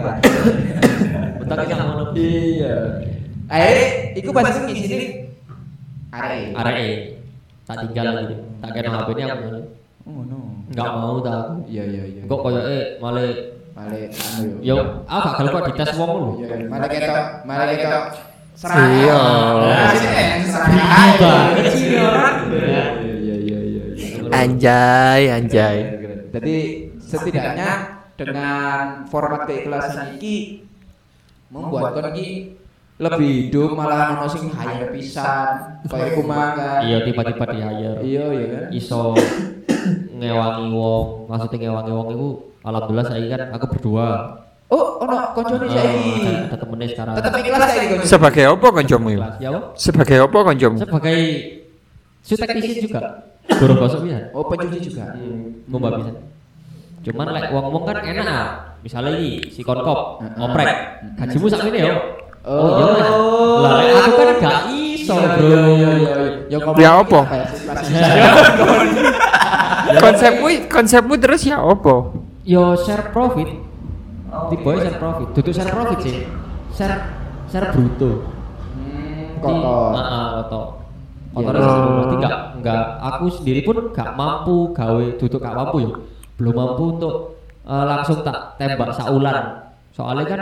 kita ngono. Iya. Akhirnya, iku pas ngisi ini Are. Arek tak tinggal lagi. Tak kena HP ini aku. Oh no. Enggak mau tak. Iya iya iya. Kok koyo eh malah Balik anu yo. yo aku gak kok dites wong lho. Iya. Malah kita, malah kita Iya. Nah, sini eh, serang Anjay, anjay. Jadi setidaknya dengan format keikhlasan iki membuat kon iki lebih hidup malah ono sing hire pisan kaya kumang kan. Iya tiba-tiba di hire. Iya iya kan. Iso ngewangi wong, maksudnya ngewangi wong itu alhamdulillah saya kan aku berdua. Oh, ono koncone saiki. ada temennya sekarang. Tetep ikhlas saiki koncone. Sebagai apa kancamu? iki? Ya. Sebagai apa kancamu? sebagai su teknisi juga. Guru gosok bisa. Oh, pencuci juga. Hmm, ngomba bisa. Cuman lek wong-wong kan enak. ah. Misalnya iki si konkop ngoprek. Gajimu sak ini yo. Oh. iya. Lah lek aku kan gak iso, Iya, Bro. iya, iya, iya. Ya Ya siswa-siswa. Konsepmu konsepmu terus ya apa? Yo share profit. Tipe share profit. Duduk share profit sih. Share share bruto. Hmm, kotor. Heeh, kotor. Iya. Kotor Oh. berarti enggak enggak aku sendiri pun enggak mampu gawe duduk gak mampu ya. Belum mampu untuk eh, langsung tak tembak saulan. Soalnya kan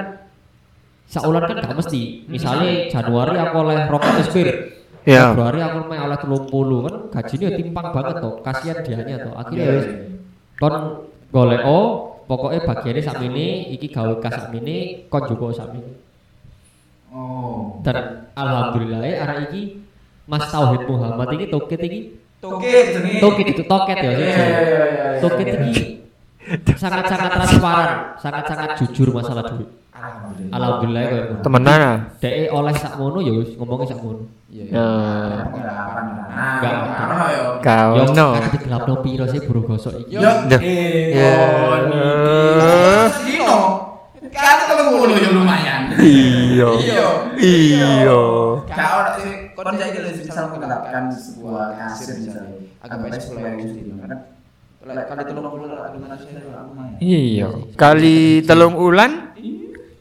saulan kan gak mesti. Misalnya Januari aku oleh roket spirit. Ya. Februari aku main oleh 30 kan gajinya ya timpang banget tuh. Kasihan dianya tuh. Akhirnya Iya, wis kon golek oh pokoknya bagiannya sak ini iki gawe kas sak ini kon juga sak ini Oh. Dan alhamdulillah ya arah iki Mas Tauhid Muhammad ini toket iki Toke jenenge. toket itu toket ya Iya, sih. iya, iya. Toket iki sangat-sangat transparan, sangat-sangat jujur masalah duit. Alhamdulillah. Alhamdulillah kaya ngono. Temenan ah. Dek oleh sakmono ya wis ngomongnya sakmono. Iya. Ya. Enggak. Karena yo. Kau Yo no. kan digelapno piro sih buru gosok iki. Yo. Eh. Ya. oh, Dino. Kan ketemu mulu ya lumayan. Iya. Iya. Iya. Kau eh, kon saiki lek misal menerapkan sebuah kasir misalnya agak baik sendiri kan lek kali lima ratus ribu lumayan Iya. Kali telung ulan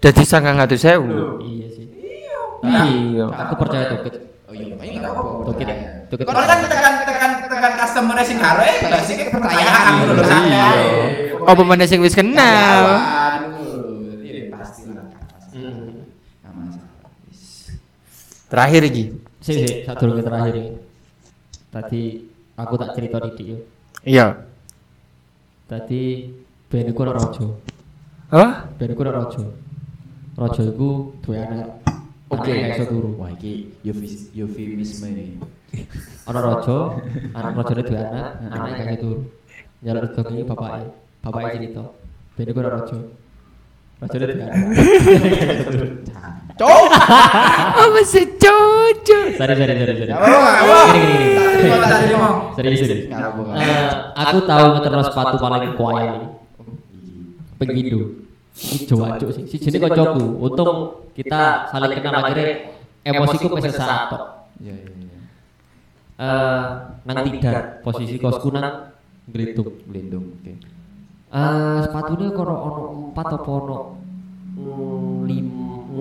jadi sangang atus sewu. Iya sih. Iya. Aku percaya toket. oh iya ini nggak apa-apa Toket. Toket. Kalau kan tekan tekan tekan customer sing karo eh basic kepercayaan Iya. lho santai. Iya. Apa mana sing wis kenal? Nggak. Terakhir iki. Sih sih, satu dulu terakhir ini. Tadi aku tak cerita di dia. Iya. Tadi ben iku ana raja. Apa? Ben iku ana raja. Raja iku duwe anak. Oke, gak iso turu. Wah, iki eufemisme ini. Ana raja, anak rajane duwe anak, anake gak iso turu. Nyaluk rezeki bapake. Bapake cerita. Ben iku ana raja. Rajane duwe anak. Cok. Apa sih cocok? Sorry, sorry, sorry? Gini, gini, gini. Serius. Eh, aku tahu ngeterno sepatu paling ini. Pengindo. Iki jancuk sih. Si jenenge kancaku. Untung kita saling kenal akhirnya emosiku pesen saat tok. Iya, iya, iya. Eh, nang tidak posisi kosku nang Glitung. Lindung. Oke. Eh, sepatunya kono ono 4 apa ono 5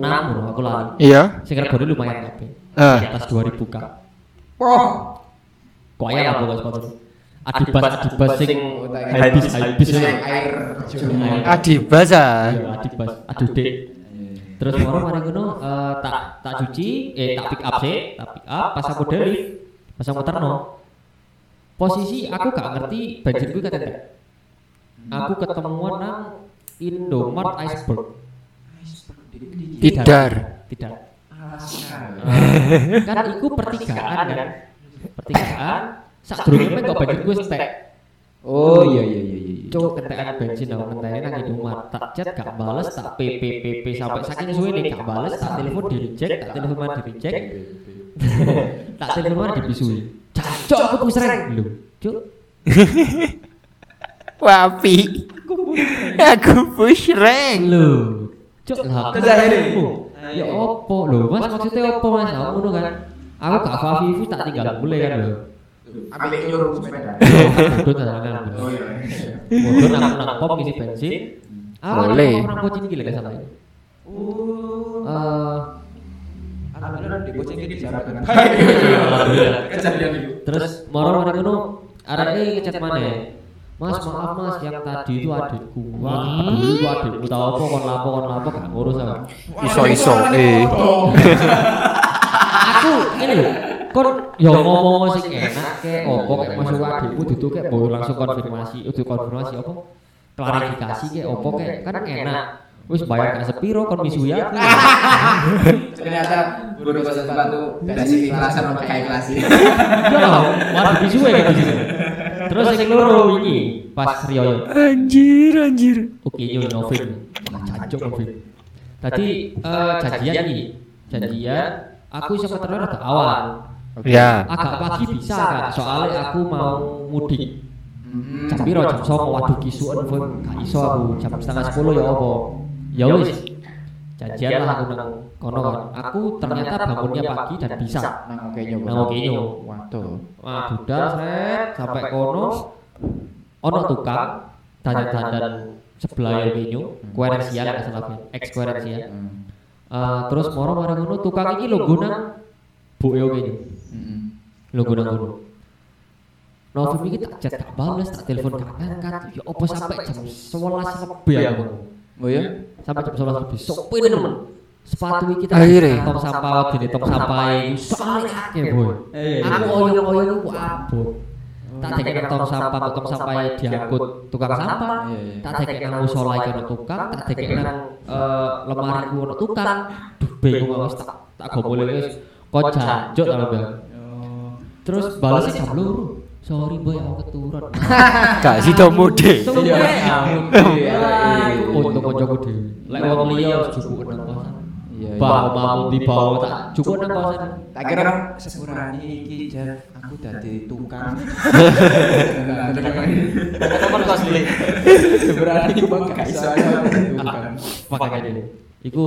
6 aku lali. Iya. Sing regane lumayan kabeh. Ah. Di atas 2000 k. Wah. Kuayal apa kok sepatu. Adibas adibas sing habis habis air Adibas ah. Iya, adibas. Aduh, Dek. Terus moro mari ngono eh, tak tak cuci, eh tak pick up sih, tak pick up pas aku deli, pas aku terno. Posisi aku gak ngerti banjir gue kata enggak. Aku ketemuan nang Indomart Iceberg. Tidar. Tidak. Kan iku pertigaan kan. Pertigaan. Sak durunge kok banjir gue stek. Oh iya iya iya iya. Cuk kentekan bensin aku ngenteni nang Indomaret. Tak chat gak bales, tak PPPP sampai saking suwe nih gak bales, tak telepon di reject, tak telepon mana di reject. tak telepon mana dibisui. Cacok aku sering lho. Cuk. Wapi. Aku push rank. Lho. Cuk lah. Kerja ini. Ya opo lho, Mas maksudnya opo Mas? Aku ngono kan. Aku gak Favivi tak tinggal mulai kan lho. ambil nyuruh sepeda. Bodoh tangan. Oh iya. Bodoh nang nang pom isi bensin. Aku Boleh. orang kucing gila gak salah. Eh, Alhamdulillah di boceng di jarak dengan. Kejadian itu. Terus moro mari ngono areke ngechat maneh. Mas maaf mas yang tadi itu adikku. Wah, dulu itu adikku tahu apa kon lapo kon lapo gak ngurus aku. Iso-iso eh. Aku ini lho, kon yo ngomong sing enak kayak opo kayak masuk adikku dudu kayak baru langsung konfirmasi, udah konfirmasi apa? Klarifikasi kayak opo kayak kan enak. Wis bayar gak sepiro kon misui aku. Ternyata guru bahasa sepatu basic ikhlasan sama kayak kelas Ya lah, malah misui kayak gitu. Terus yang loro ini pas Rio Anjir anjir. Oke, yo Novin. Cancuk Novin. Tadi eh, janjian nih. Janjian aku sama terus ada awal. Ya. Agak pagi bisa kan, soalnya aku mau mudik. Jam piro jam 09.00 waduh kisuan Vin. gak iso aku jam setengah 10 ya apa. Ya wis. Janjian lah aku nang kono kan. Aku ternyata bangunnya pagi dan bisa. Nang oke nyo. Nang oke nyo. Waduh. Wah, budal sret sampai kono ono tukang dandan-dandan sebelah yo kinyo, koerensial gak salah. Hmm. Eh, terus moro mari ngono tukang iki lho nang Bu yo kinyo. Heeh. Lho nang ngono. Novim iki tak chat bales, tak telepon gak angkat. Ya apa sampai jam 11 lebih aku. Oh ya? Sampai jam 11 lebih. Sopin nemen. Sepatu iki kita Akhirnya. tong sampah dene tong sampah iki soalnya akeh boy. Aku oyong-oyong ku abot. tak nang tong sampah tong sampah diangkut tukang sampah Iya, iya. tak dek nang musola iki ono tukang tak dek nang eh, lemari ku ono tukang Duh, bingung aku wis tak tak gomole wis kok jancuk ta Bang. terus balasnya jam loro sorry boy aku keturun Gak sido mode. Sumpah, Iya. Iku untung kancaku dhewe. Lek wong liya cukup nang kosan. Iya, iya. Bang mau di bawah tak cukup nang kosan. Tak kira sepurane iki jar aku dadi tukang. Temen kos beli. Sepurane iki bang gak iso tukang. Pakai ini. Iku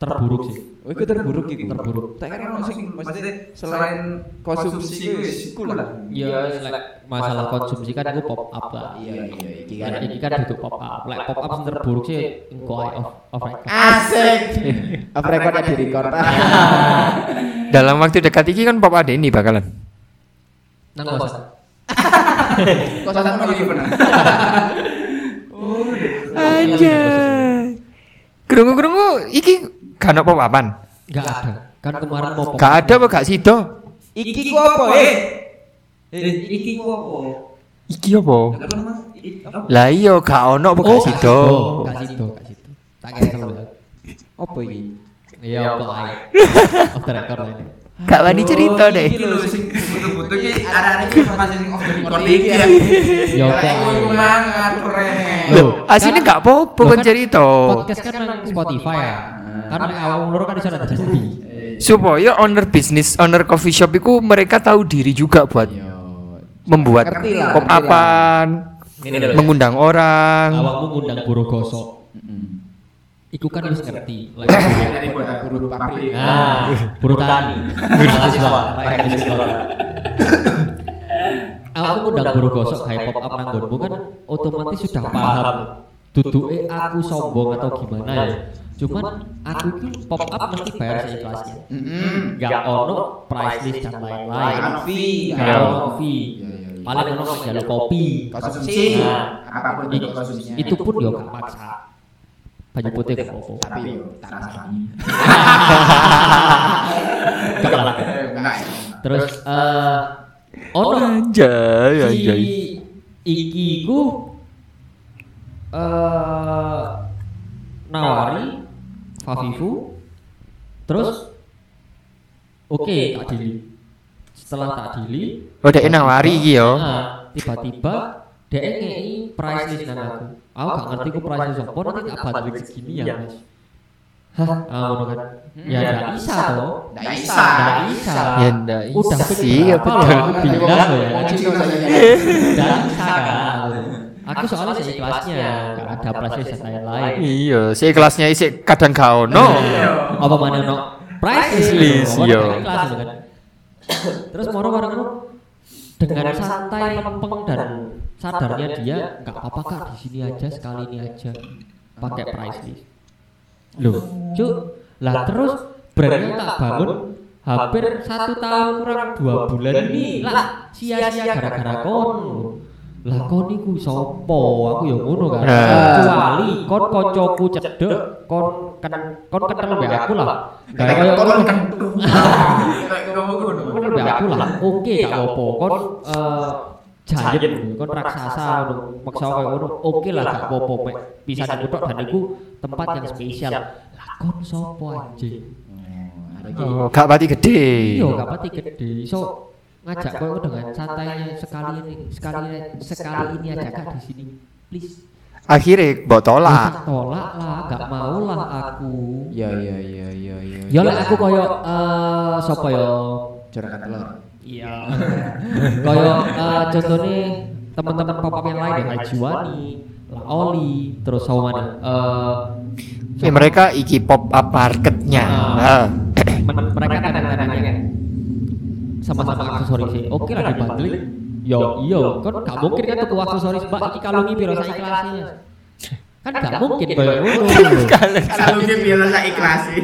terburuk sih. Oh, iku terburuk iku. Terburuk. Tak kira ono sing maksudnya selain konsumsi iku wis iku lah. Ya lek masalah konsumsi kan itu pop up lah. Iya iya iki Kan kan. iki kan duduk pop up. Lek pop up terburuk sih engko ae off off record. Asik. Apa rekor di record? Dalam waktu dekat ini kan pop ada ini bakalan. Nang kosan. Kosan mau iki pernah. Aja. Kerungu-kerungu iki gak ada pop apan. Enggak ada. Kan kemarin mau pop Gak ada apa gak sido? Iki ku apa eh? Eh, iki ku apa? Iki apa? Lah iya gak ono apa gak sido? Oh, gak sido, gak sido. Tak cancel ya. Apa iki? Iya, apa ae. Off the record ini. Gak wani cerita deh. Iki lho sing butuh-butuh iki arek-arek iki masih sing off the record iki ya. Ya apa mangan rene. Loh, aslinya gak apa-apa kan kan cerita. Podcast kan Spotify ya. Nek awak loro kan iso jadi. Supaya owner bisnis, owner coffee shop itu mereka tahu diri juga buat membuat pop ngerti lah. apan, Ini lho. mengundang orang. Awakmu ngundang buru gosok. Iku kan wis ngerti. Lek Dari buru pabrik. Ah, tani. Mahasiswa, rakyat di sekolah. Aku ngundang buru gosok kayak pop up nang nggonmu kan otomatis sudah paham. Duduke aku sombong atau gimana ya. Cuman aku itu pop up mesti bayar seikhlasnya. Gak ono price list dan lain-lain. Ono fee. Gak ono fee. Paling ono jalur kopi. Konsumsi. Nah, Apa pun i- bentuk konsumsinya. itu pun yo gak maksa. Banyu putih gak apa-apa. tapi yo tak rasani. Gak lah. Enggak ya. Terus eh ono Anjay, si anjay. iki ku eh nawari Fafifu terus? Oke tak dili. setelah tak dili Oh, dek nawari iki yo. nah, tiba-tiba dia ngei price list nang aku. Aku gak ngerti ku price list apa nanti tak balik segini ya mas. Hah ah ngono kan? Ya gak bisa toh. Nggak bisa. Nggak bisa. Ya ndak udah isi pengen apa loh bilang ya. Gak bisa kan Aku soalnya seikhlasnya Gak ada price dan lain-lain Iya, si kelasnya isi kadang gak ono. Apa mana no Price List, Orang iya. kan. Terus moro bareng itu dengan santai lempeng dan sadarnya dia nggak apa-apa kak. di sini aja sekali ini aja. pakai price list loh cuk. Lah terus brandnya tak bangun hampir satu tahun kurang dua bulan ini lah sia-sia gara-gara kon lah kon iku sopo aku ya ngono kan Nah. kecuali kon koncoku cedek kon kan kon kenal mbek aku lah. kayak Kayak koyo kon kan. Kayak ngomong ngono. kon mbek aku lah. Oke gak apa kon eh giant kon raksasa ngono. maksa koyo ngono. Oke lah gak apa-apa. Mek bisa dibutok dan iku tempat yang spesial. lah kon sopo anjing? Oh, gak pati gede. iya gak pati gede. So ngajak koyo dengan santainya sekali ini sekali sekali ini aja kak di sini please Akhirnya mbok tolak. Tolak lah gak mau lah aku Ya ya ya ya ya. ya lah aku koyo eh sapa ya Juragan telur. Iya. Kayak eh, contohnya teman-teman pop up yang lain ya Haji Wani, La Oli, terus sama mana? Eh, Ya, mereka iki pop up marketnya. Men- mereka kadang-kadangnya sama-sama aksesoris sih. Oke lah dibanding. Yo iyo, kan gak mungkin kan tuku aksesoris mbak iki kalungi piro sak ikhlasnya. Kan gak mungkin kayak ngono. Biasa saya ikhlasi.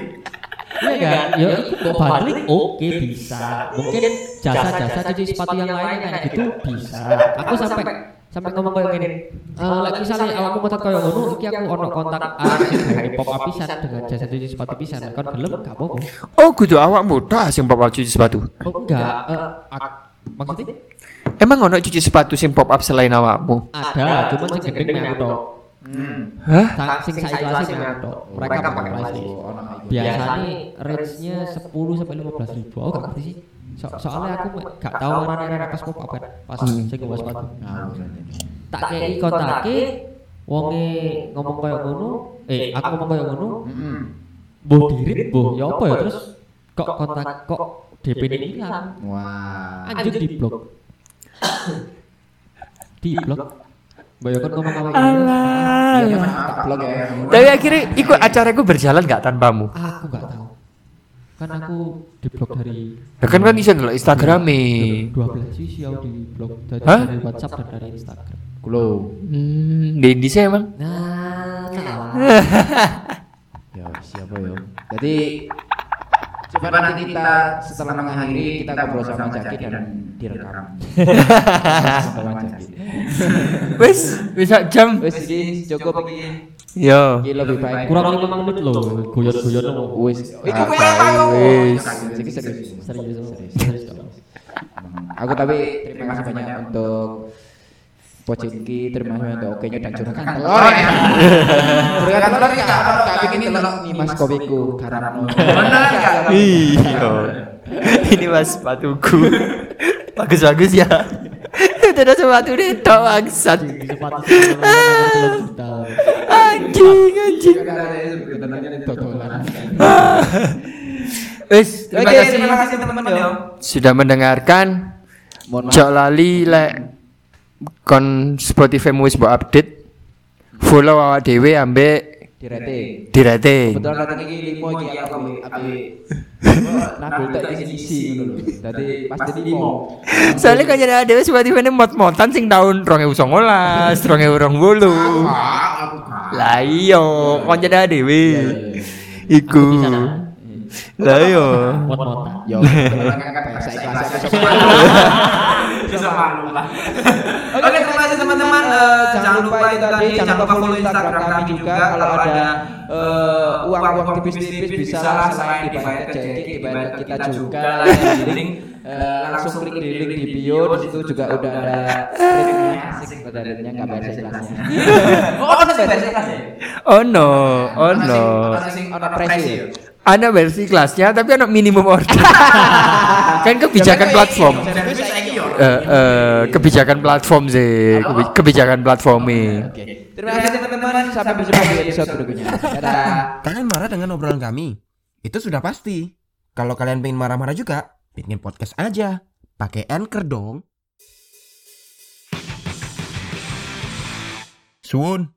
Iya kan? Ya itu mau balik oke bisa. Mungkin jasa-jasa cuci sepatu yang lain kayak gitu bisa. Aku sampai sampai ngomong kayak gini. Eh, like misalnya awakmu ngotot kayak ngono, iki aku ono kontak arek pop up pisan dengan jasa cuci sepatu pisan. Kon gelem gak apa-apa. Oh, kudu awakmu dah sing pop up cuci sepatu. Oh enggak, eh, ak- maksudnya Emang ono cuci sepatu sing pop up selain awakmu? Ada, cuman sing gede mek aku tok. Hah? Sa- Sing sak kelas mek aku tok. Mereka pakai plastik. Biasanya range-nya 10 sampai 15 ribu. Aku gak ngerti sih. So- soalnya aku gak tahu warna-warna pas pop up kan. Pas sing nggawa sepatu. Tak kei kontake wonge ngomong koyo ngono, eh aku ngomong koyo ngono, Boh dirit, boh ya apa ya terus kok kontak kok DP ini hilang. Wah. Anjir di blok. di blok. Bayangkan ngomong apa Alah. Iya, blok ya. Tapi akhirnya ikut acaraku berjalan gak tanpamu? Aku gak tahu. Kan aku di blok dari Ya kan kan bisa ndelok Instagrame. 12 sih aku di blok dari, Hah? dari WhatsApp dan dari Instagram. Kulo. Hmm, di Indonesia emang. Nah. Ya, siapa ya? Jadi coba nanti kita setelah mengakhiri kita ngobrol sama Jaki dan direkam. sama Jaki. Wes, bisa jam. Wes iki cukup. Yo. Iki lebih baik. Kurang 5 menit loh, guyon-guyon kayak apa yo? Wes. Iki serius. Serius, serius. Aku tapi terima kasih banyak untuk Pocinki, terima kasih untuk oke-nya dan juragan telur. Oh ya. Juragan telur ya kalau bikin telur nih Mas Kopiku karena Bener ya? Iya. Ini mas sepatuku. Bagus-bagus ya. Itu ada sepatu deh, tok bangsat. Sepatu. Anjing, anjing. Wes, Oke, terima kasih teman-teman ya. sudah mendengarkan. Mohon Jok lali lek kon Spotify mu wis mbok update. Follow awak dhewe ambek di rating. di rating. Kebetulan rating iki limo iki aku api nabul tak isi isi ngono. Dadi pasti limo. Soalnya kan jadi ada Spotify ini mot-motan sing tahun 2019, 2020. Lah iya, kon jadi dhewe. Iku. Lah iya. Yo, kan bahasa ikhlas. Bisa malu lah. Oke, terima kasih teman-teman. Eh, jangan lupa itu tadi, jangan lupa follow Instagram kami juga. Kalau ada eh, uang-uang tipis-tipis bisa lah selain dibayar ke Jadi, dibayar kita juga. Di link eh, langsung klik di link di bio. Di situ juga udah ada linknya. Asik pada linknya nggak bahasa ikhlasnya. Oh, ada bahasa ikhlas ya? Oh no, oh no. Ono presi. Ada versi kelasnya tapi ada minimum order. kan kebijakan platform. Saiki yo. Eh, eh, kebijakan platform sih, kebi- kebijakan platforming. Oke. Terima kasih teman-teman. Sampai berjumpa di episode berikutnya. Dadah. Kalian marah dengan obrolan kami? Itu sudah pasti. Kalau kalian pengen marah-marah juga, bikin podcast aja. Pakai Anchor dong. Suun.